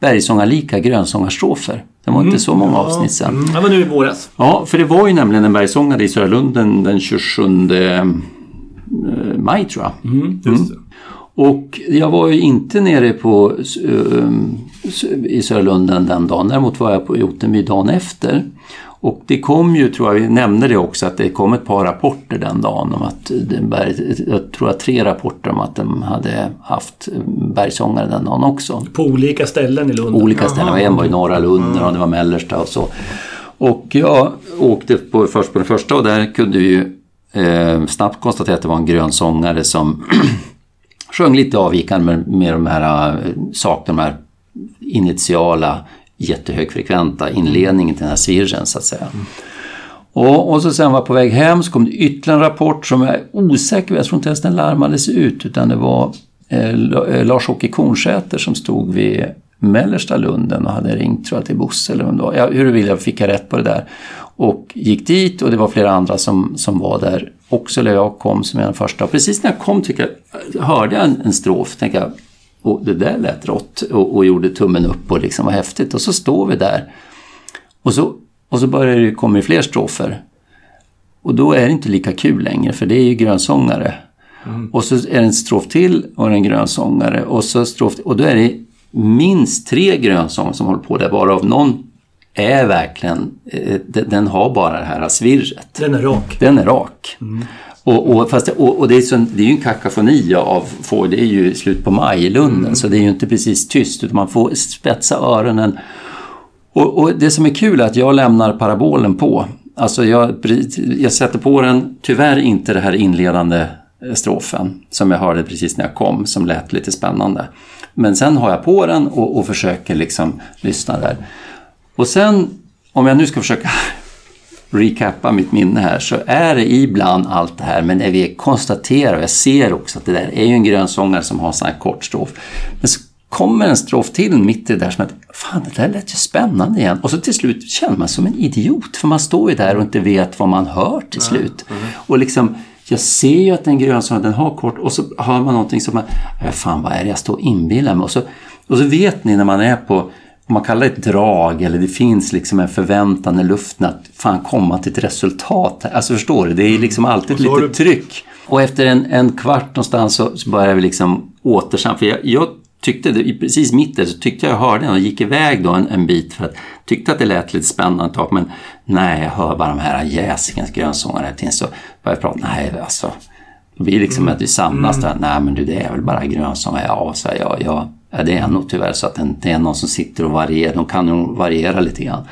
bergsångarlika grönsångarstrofer. Det var inte så många avsnitt sedan. Det var nu i våras. Ja, för det var ju nämligen en bergsångare i Södra Lunden den 27 eh, maj tror jag. Just det. Och jag var ju inte nere på, i Sörlunden den dagen. Däremot var jag på Ottenby dagen efter. Och det kom ju, tror jag, vi nämnde det också, att det kom ett par rapporter den dagen om att berg, jag tror att tre rapporter om att de hade haft bergsångare den dagen också På olika ställen i Lund. olika ställen. En var i norra Lund och det var mellersta och så. Och jag åkte på, först på den första och där kunde vi ju eh, snabbt konstatera att det var en grön sångare som sjöng lite avvikande med, med de här eh, sakerna, de här initiala jättehögfrekventa inledningen till den här svirren så att säga. Och, och så sen var jag på väg hem så kom det ytterligare en rapport som jag är osäker på, jag tror inte ens den larmades ut utan det var eh, eh Lars-Åke Kornsäter som stod vid mellersta Lunden och hade ringt tror jag till Bosse eller vem det var. Ja, huruvida fick jag rätt på det där. Och gick dit och det var flera andra som, som var där också, eller jag kom som en första. Och precis när jag kom tycker jag, hörde jag en, en strof, tänkte jag, och det där lät rått och, och gjorde tummen upp och liksom var häftigt. Och så står vi där och så, och så börjar det komma fler strofer. Och då är det inte lika kul längre för det är ju grönsångare. Och så är det en strof till och en grönsångare och så strof och då är det minst tre grönsångare som håller på där varav någon är verkligen, eh, den, har bara det här svirret. Den är rak. Den är rak. Och, och, fast, och, och det, är så, det är ju en kakafoni av får, det är ju slut på maj i Lunden så det är ju inte precis tyst utan man får spetsa öronen. Och, och det som är kul är att jag lämnar parabolen på. Alltså jag, jag sätter på den, tyvärr inte det här inledande eh, strofen som jag hörde precis när jag kom som lät lite spännande. Men sen har jag på den och, och försöker liksom lyssna där. Och sen, om jag nu ska försöka recappa mitt minne här så är det ibland allt det här men när vi konstaterar och jag ser också att det där är ju en grönsångare som har sån här kort strof. Men så kommer en strof till mitt i det där som att fan det där lät ju spännande igen och så till slut känner man som en idiot för man står ju där och inte vet vad man hör till slut. Och liksom jag ser ju att den grönsångare den har kort och så hör man någonting som man, "Äh, fan vad är det jag står och inbillar mig och så, och så vet ni när man är på om man kallar det ett drag eller det finns liksom en förväntan i luften att fan komma till ett resultat. Alltså förstår du, det är liksom alltid har litet tryck. Och efter en, en kvart någonstans så, så börjar vi liksom återsam. För jag, jag tyckte, det, precis mitten så tyckte jag hörde den och gick iväg då en, en bit för att tyckte att det lät lite spännande ett tag. Men nej, jag hör bara de här Jäsingens grönsångare hela tiden. Så började jag prata, nej alltså. Det blir liksom att vi samlas där. Nej men du det är väl bara grönsångare. Ja, så jag, jag, ja, det är nog tyvärr så att det är någon som sitter och varierar. De kan nog variera lite grann.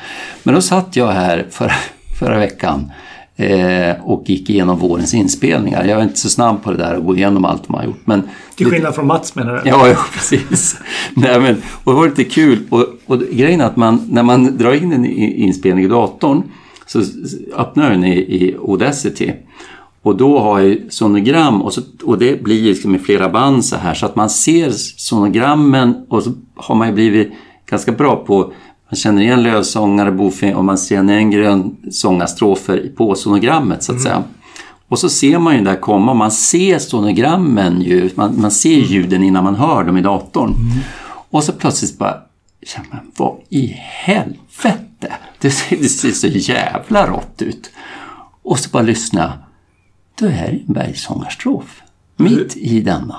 Men då satt jag här förra, förra veckan eh, och gick igenom vårens inspelningar. Jag är inte så snabb på det där att gå igenom allt man har gjort. Men Till skillnad från Mats menar du? Ja, ja precis. Nej, men, och det var lite kul. Och, och grejen är att man, när man drar in en inspelning i datorn så öppnar den i, i Audacity. Och då har jag sonogram och, så, och det blir liksom i flera band så här så att man ser sonogrammen och så har man ju blivit ganska bra på man känner igen lövsångare, bofing och man känner igen grönsångarstrofer på sonogrammet så att säga. Och så ser man ju där komma, man ser sonogrammen ju, man, man ser ljuden innan man hör dem i datorn. Och så plötsligt bara, ja, men vad i helvete? Det ser, det ser så jävla rått ut. Och så bara lyssna, då är det en bergssångarstrof. Mitt i denna.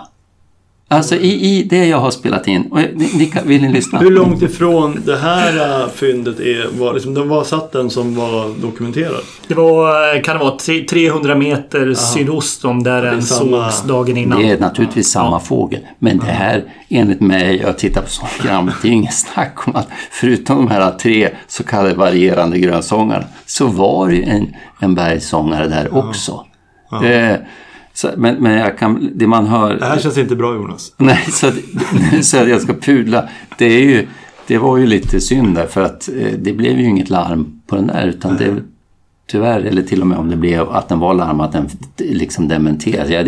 Alltså i, i det jag har spelat in. Och ni, ni kan, vill ni lyssna? Hur långt ifrån det här äh, fyndet är, var, liksom, den var satt den som var dokumenterad? Det var, kan det vara, tre- 300 meter sydost om där den samma- sågs dagen innan. Det är naturligtvis samma fågel. Men det här, enligt mig, jag tittar på sonogrammet, det är ju ingen snack om att förutom de här tre så kallade varierande grönsångarna så var det ju en, en bergssångare där också. Eh, så, men, men jag kan, det man hör... Det här känns inte bra Jonas. Nej, så att, så att jag ska pudla. Det, är ju, det var ju lite synd där för att eh, det blev ju inget larm på den där utan det tyvärr, eller till och med om det blev att den var larm, att den liksom är Men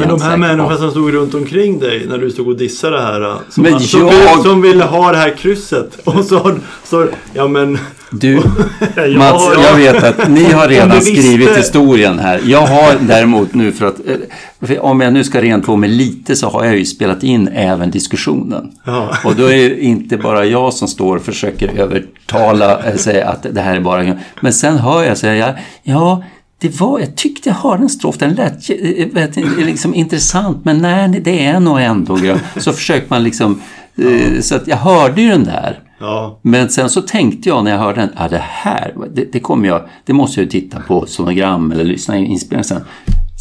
de här människorna som stod runt omkring dig när du stod och dissade det här. äh, Som, Men som, jag- som ville ha det här krysset. Och så, så ja men... Du, Mats, ja. jag vet att ni har redan skrivit historien här. Jag har däremot nu för att, eh, för om jag nu ska rentvå mig lite så har jag ju spelat in även diskussionen. Ja. Och då är det inte bara jag som står och försöker övertala, eh, säga att det här är bara... Men sen hör jag säga, ja, det var, jag tyckte jag hörde en strof, den lät eh, eh, liksom intressant, men nej, det är nog ändå. Så försöker man liksom, eh, så att jag hörde ju den där. Ja. Men sen så tänkte jag när jag hörde den, ja det här, det, det kommer jag, det måste jag ju titta på sonogram eller lyssna i inspelningen sen.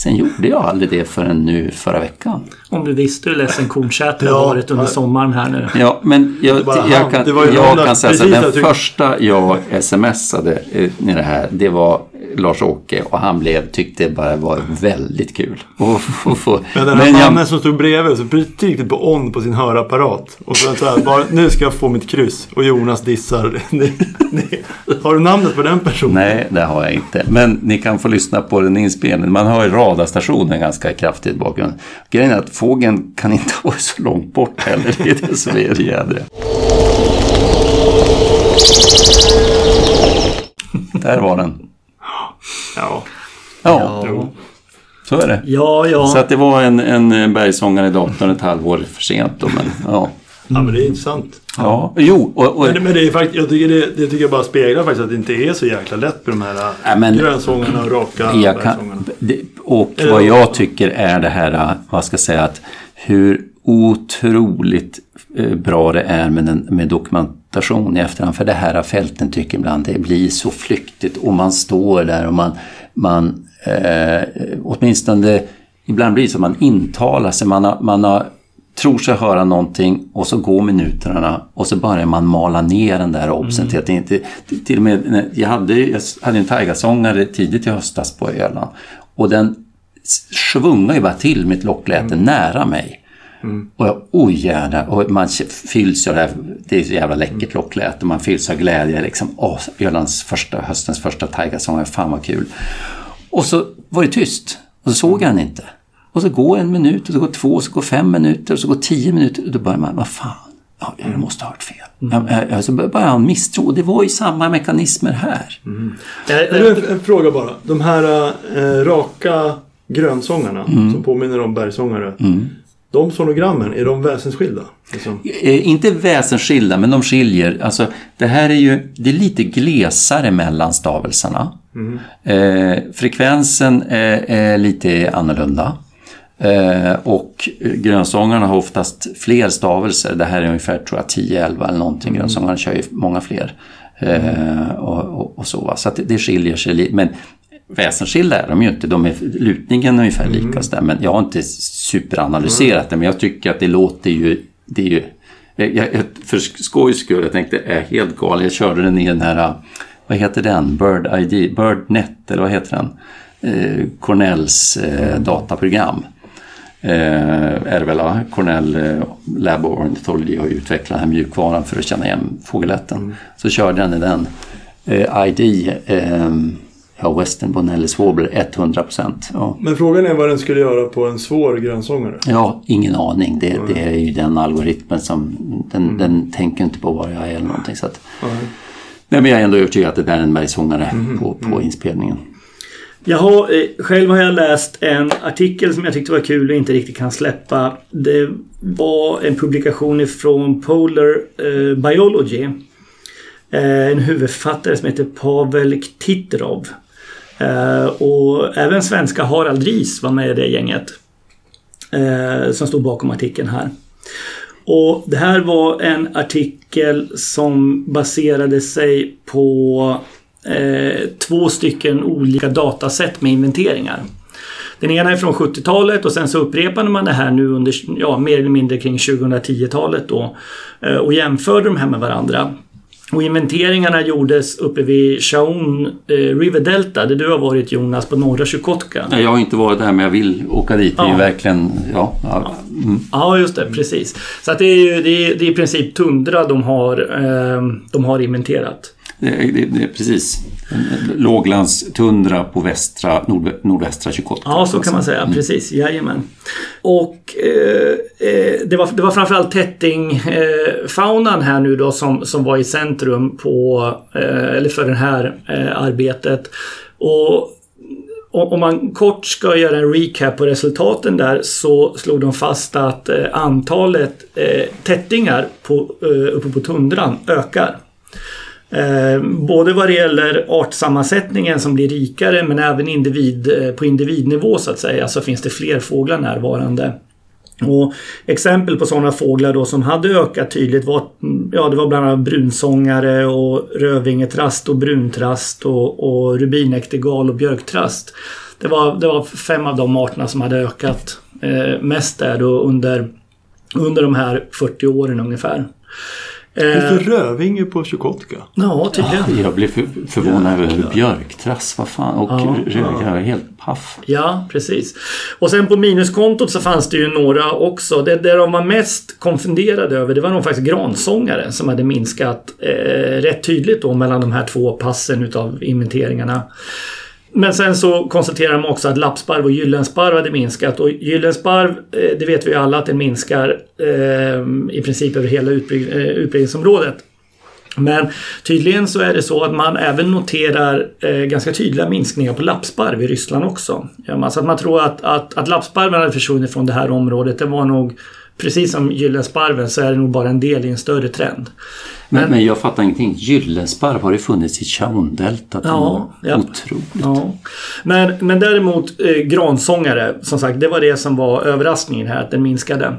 Sen gjorde jag aldrig det förrän nu förra veckan. Om du visste hur ledsen kornkätet Ja, har varit under ja. sommaren här nu. Ja, men jag, jag kan, jag kan säga så här, den första jag smsade eh, med det här, det var Lars-Åke och han blev, tyckte det bara var väldigt kul. Men den här men jag- mannen som stod bredvid så tryckte på on på sin hörapparat. Och så, så här, bara, nu ska jag få mitt kryss. Och Jonas dissar. Har du namnet på den personen? Nej, det har jag inte. Men ni kan få lyssna på den inspelningen. Man hör ju radarstationen ganska kraftigt bakgrunden. Grejen är att fågeln kan inte vara så långt bort heller. Det är det som är det jädra. Där var den. Ja. Ja, så är det. Ja, ja. Så att det var en, en bergsångare i datorn ett halvår för sent då, men ja. ja, men det är intressant. Ja, jo, och, och Men, det- men det är faktiskt, jag tycker det, det tycker jag bara speglar faktiskt att det inte är så jäkla lätt med de här Nej, men- grönsångarna och raka Jag bergssångarna. kan, det, och Eller- vad jag tycker är det här, vad ska jag säga, att hur otroligt eh, bra det är med, den, med dokumentation i efterhand. För det här fälten tycker ibland det blir så flyktigt och man står där och man, man eh, åtminstone ibland blir det så att man intalar sig, man har, man har tror sig höra någonting och så går minuterna och så börjar man mala ner den där obsen till att det inte... Till och med, jag hade, jag hade en taigasångare tidigt i höstas på Öland och den svungar ju bara till med ett lockläte nära mig. Och jag, oj jävlar, och man fylls av det här, det är så jävla läckert lockläte, man fylls av glädje liksom. Åh, Ölands första, höstens första taigasångare, fan vad kul. Och så var det tyst. Och så såg jag den inte. Och så går en minut, och så går två, och så går fem minuter, och så går tio minuter. Och då börjar man, vad fan, ja, jag måste ha hört fel. Mm. Ja, ja, Så börjar han misstro. Det var ju samma mekanismer här. Eh, Men du, en, en fråga bara. De här eh, raka grönsångarna Mm. som påminner om bergsångare. De sonogrammen, är de väsensskilda? Liksom? Eh, inte väsensskilda, men de skiljer. Alltså, det här är ju det är lite glesare mellan stavelserna. Eh, frekvensen är, är lite annorlunda. Eh, och grönsångarna har oftast fler stavelser. Det här är ungefär tror jag 10-11 eller någonting. Grönsångarna kör ju många fler. Eh, och, och, och så, va. så det, det skiljer sig lite. Men väsensskilda är de ju inte. De är lutningen är ungefär lika. och så där. Men jag har inte superanalyserat det. Men jag tycker att det låter ju... Det är ju jag, jag, för skojs skull, jag tänkte är helt galen. Jag körde den i den här, vad heter den? Bird ID, BirdNet eller vad heter den? Eh, Cornells eh, dataprogram. Eh, är det väl? Cornell eh, Lab of Ornithology har utvecklat den här mjukvaran för att känna igen fågellätten. Så körde den i den. Eh, ID, eh, ja, Western Bonellis Warbler 100%. Ja. Men frågan är vad den skulle göra på en svår grönsångare. Ja, ingen aning. Det, det är ju den algoritmen som... Den, den tänker inte på var jag är eller någonting. Så att, nej, men jag är ändå övertygad att det där är en bergsångare på, på inspelningen. Jag har, eh, själv har jag läst en artikel som jag tyckte var kul och inte riktigt kan släppa. Det var en publikation ifrån Polar eh, Biology. Eh, en huvudförfattare som heter Pavel Ktitrov. Eh, och även svenska Harald Ries var med i det gänget. Eh, som stod bakom artikeln här. Och det här var en artikel som baserade sig på eh, två stycken olika datasätt med inventeringar. Den ena är från 70-talet och sen så upprepade man det här nu under, ja, mer eller mindre kring 2010-talet då. Eh, och jämförde de här med varandra. Och inventeringarna gjordes uppe vid Shaun eh, River Delta, där du har varit Jonas, på norra Chukotka. Nej, Jag har inte varit där men jag vill åka dit. Det är ju Ja. verkligen... Ja, ja, mm. Ja, just det. Precis. Så att det är ju det är, det är i princip tundra de har, eh, de har inventerat. Det, det, precis. Låglandstundra på västra, nord, nordvästra Chukotka. Ja, så kan man säga. Precis, jajamän. Och eh, eh, det, var, det var framförallt tättingfaunan här nu då som, som var i centrum på, eh, eller för det här eh, arbetet. Och om man kort ska göra en recap på resultaten där så slog de fast att eh, antalet eh, tättingar på, eh, uppe på tundran ökar. Eh, både vad det gäller artsammansättningen som blir rikare men även individ, eh, på individnivå så att säga så finns det fler fåglar närvarande. Och exempel på sådana fåglar då som hade ökat tydligt var, ja, det var bland annat brunsångare och rödvingetrast och bruntrast och, och rubinäktergal och björktrast. Det var, det var fem av de arterna som hade ökat eh, mest där då under, under de här 40 åren ungefär. Finns Eh, det rödvinge på Chukotka? ja, tydligen. Jag blev för, förvånad över björktrass, vad fan. Och Ja. röd, jag är helt paff. Ja, precis. Och sen på minuskontot så fanns det ju några också. Det där de var mest konfunderade över det var nog faktiskt gransångare som hade minskat eh, rätt tydligt då mellan de här två passen utav inventeringarna. Men sen så konstaterar de också att lappsparv och gyllensparv hade minskat och gyllensparv, eh, det vet vi alla att den minskar eh, i princip över hela utbygg- eh, utbredningsområdet. Men tydligen så är det så att man även noterar eh, ganska tydliga minskningar på lappsparv i Ryssland också. Ja, man- så att man tror att, att, att lappsparven hade försvunnit från det här området. Det var nog, precis som gyllensparven, så är det nog bara en del i en större trend. Men, men jag fattar ingenting. Gyllensparv har det funnits i Chaundeltat? Ja, ja. Otroligt. Ja. Men, men däremot eh, gransångare, som sagt, det var det som var överraskningen här, att den minskade.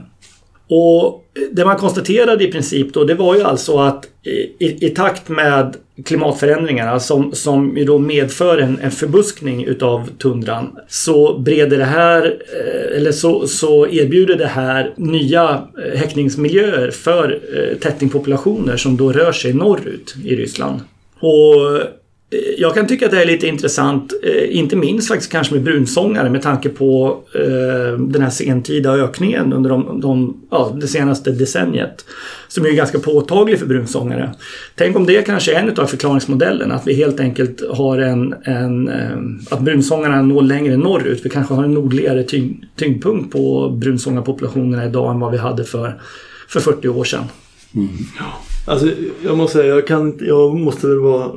Och det man konstaterade i princip då, det var ju alltså att i, i, i takt med klimatförändringarna som, som ju då medför en, en förbuskning utav tundran så breder det här, eh, eller så, så erbjuder det här nya eh, häckningsmiljöer för eh, tättingpopulationer som då rör sig norrut i Ryssland. Och Eh, jag kan tycka att det är lite intressant, eh, inte minst faktiskt kanske med brunsångare med tanke på eh, den här sentida ökningen under de, de, ja, det senaste decenniet. Som är ganska påtaglig för brunsångare. Tänk om det kanske är en av förklaringsmodellen, att vi helt enkelt har en, en eh, att brunsångarna når längre norrut. Vi kanske har en nordligare tyng, tyngdpunkt på brunsångarpopulationerna idag än vad vi hade för, för 40 år sedan. Mm. Alltså jag måste säga, jag, kan, jag måste väl vara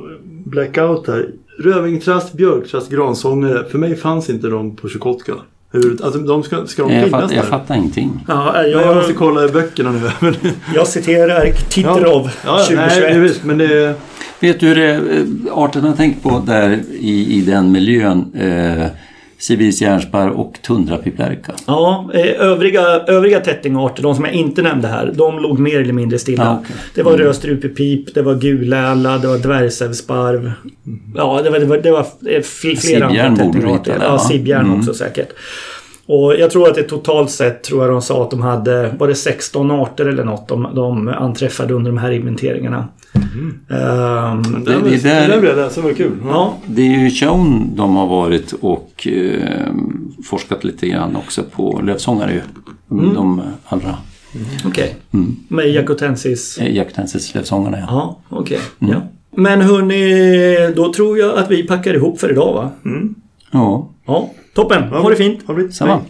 blackout här. Rödvingtrast, björktrast, gransångare. För mig fanns inte de på Chukotka. Hur, alltså de ska, ska de Jag, finnas fatt, jag där? fattar ingenting. Ja, Ja, jag måste jag, kolla i böckerna nu. Men, jag citerar Titrov ja, ja, nej, 2021. visst, men det är... Vet du hur det, eh, arten har tänkt på där i, i den miljön? Eh, Sivis järnsparv och tundrapiplärka. Ja, eh, övriga, övriga tättingarter, de som jag inte nämnde här, de låg mer eller mindre stilla. Ja, okej. Det var rödstrupepip, det var guläla, det var dvärgsävsparv. Ja, det var, det var, det var fl- flera andra tättingarter. Ja, va? sibbjärn Mm. också säkert. Och jag tror att det totalt sett, tror jag de sa att de hade, var det 16 arter eller något de, de anträffade under de här inventeringarna. Ehm, Det, Det- det, det där- jag läsa, det var kul. ja, Det är ju Tjaun de har varit och eh, forskat lite grann också på lövsångare ju. De allra okej. Mm. Med Jacotensis. eh, Jactensis lövsångarna ja. Ja, okej. Mm. Ja. Men hörni, då tror jag att vi packar ihop för idag va? Ja, Ja, toppen. Ha det fint. Ha det fint. samma.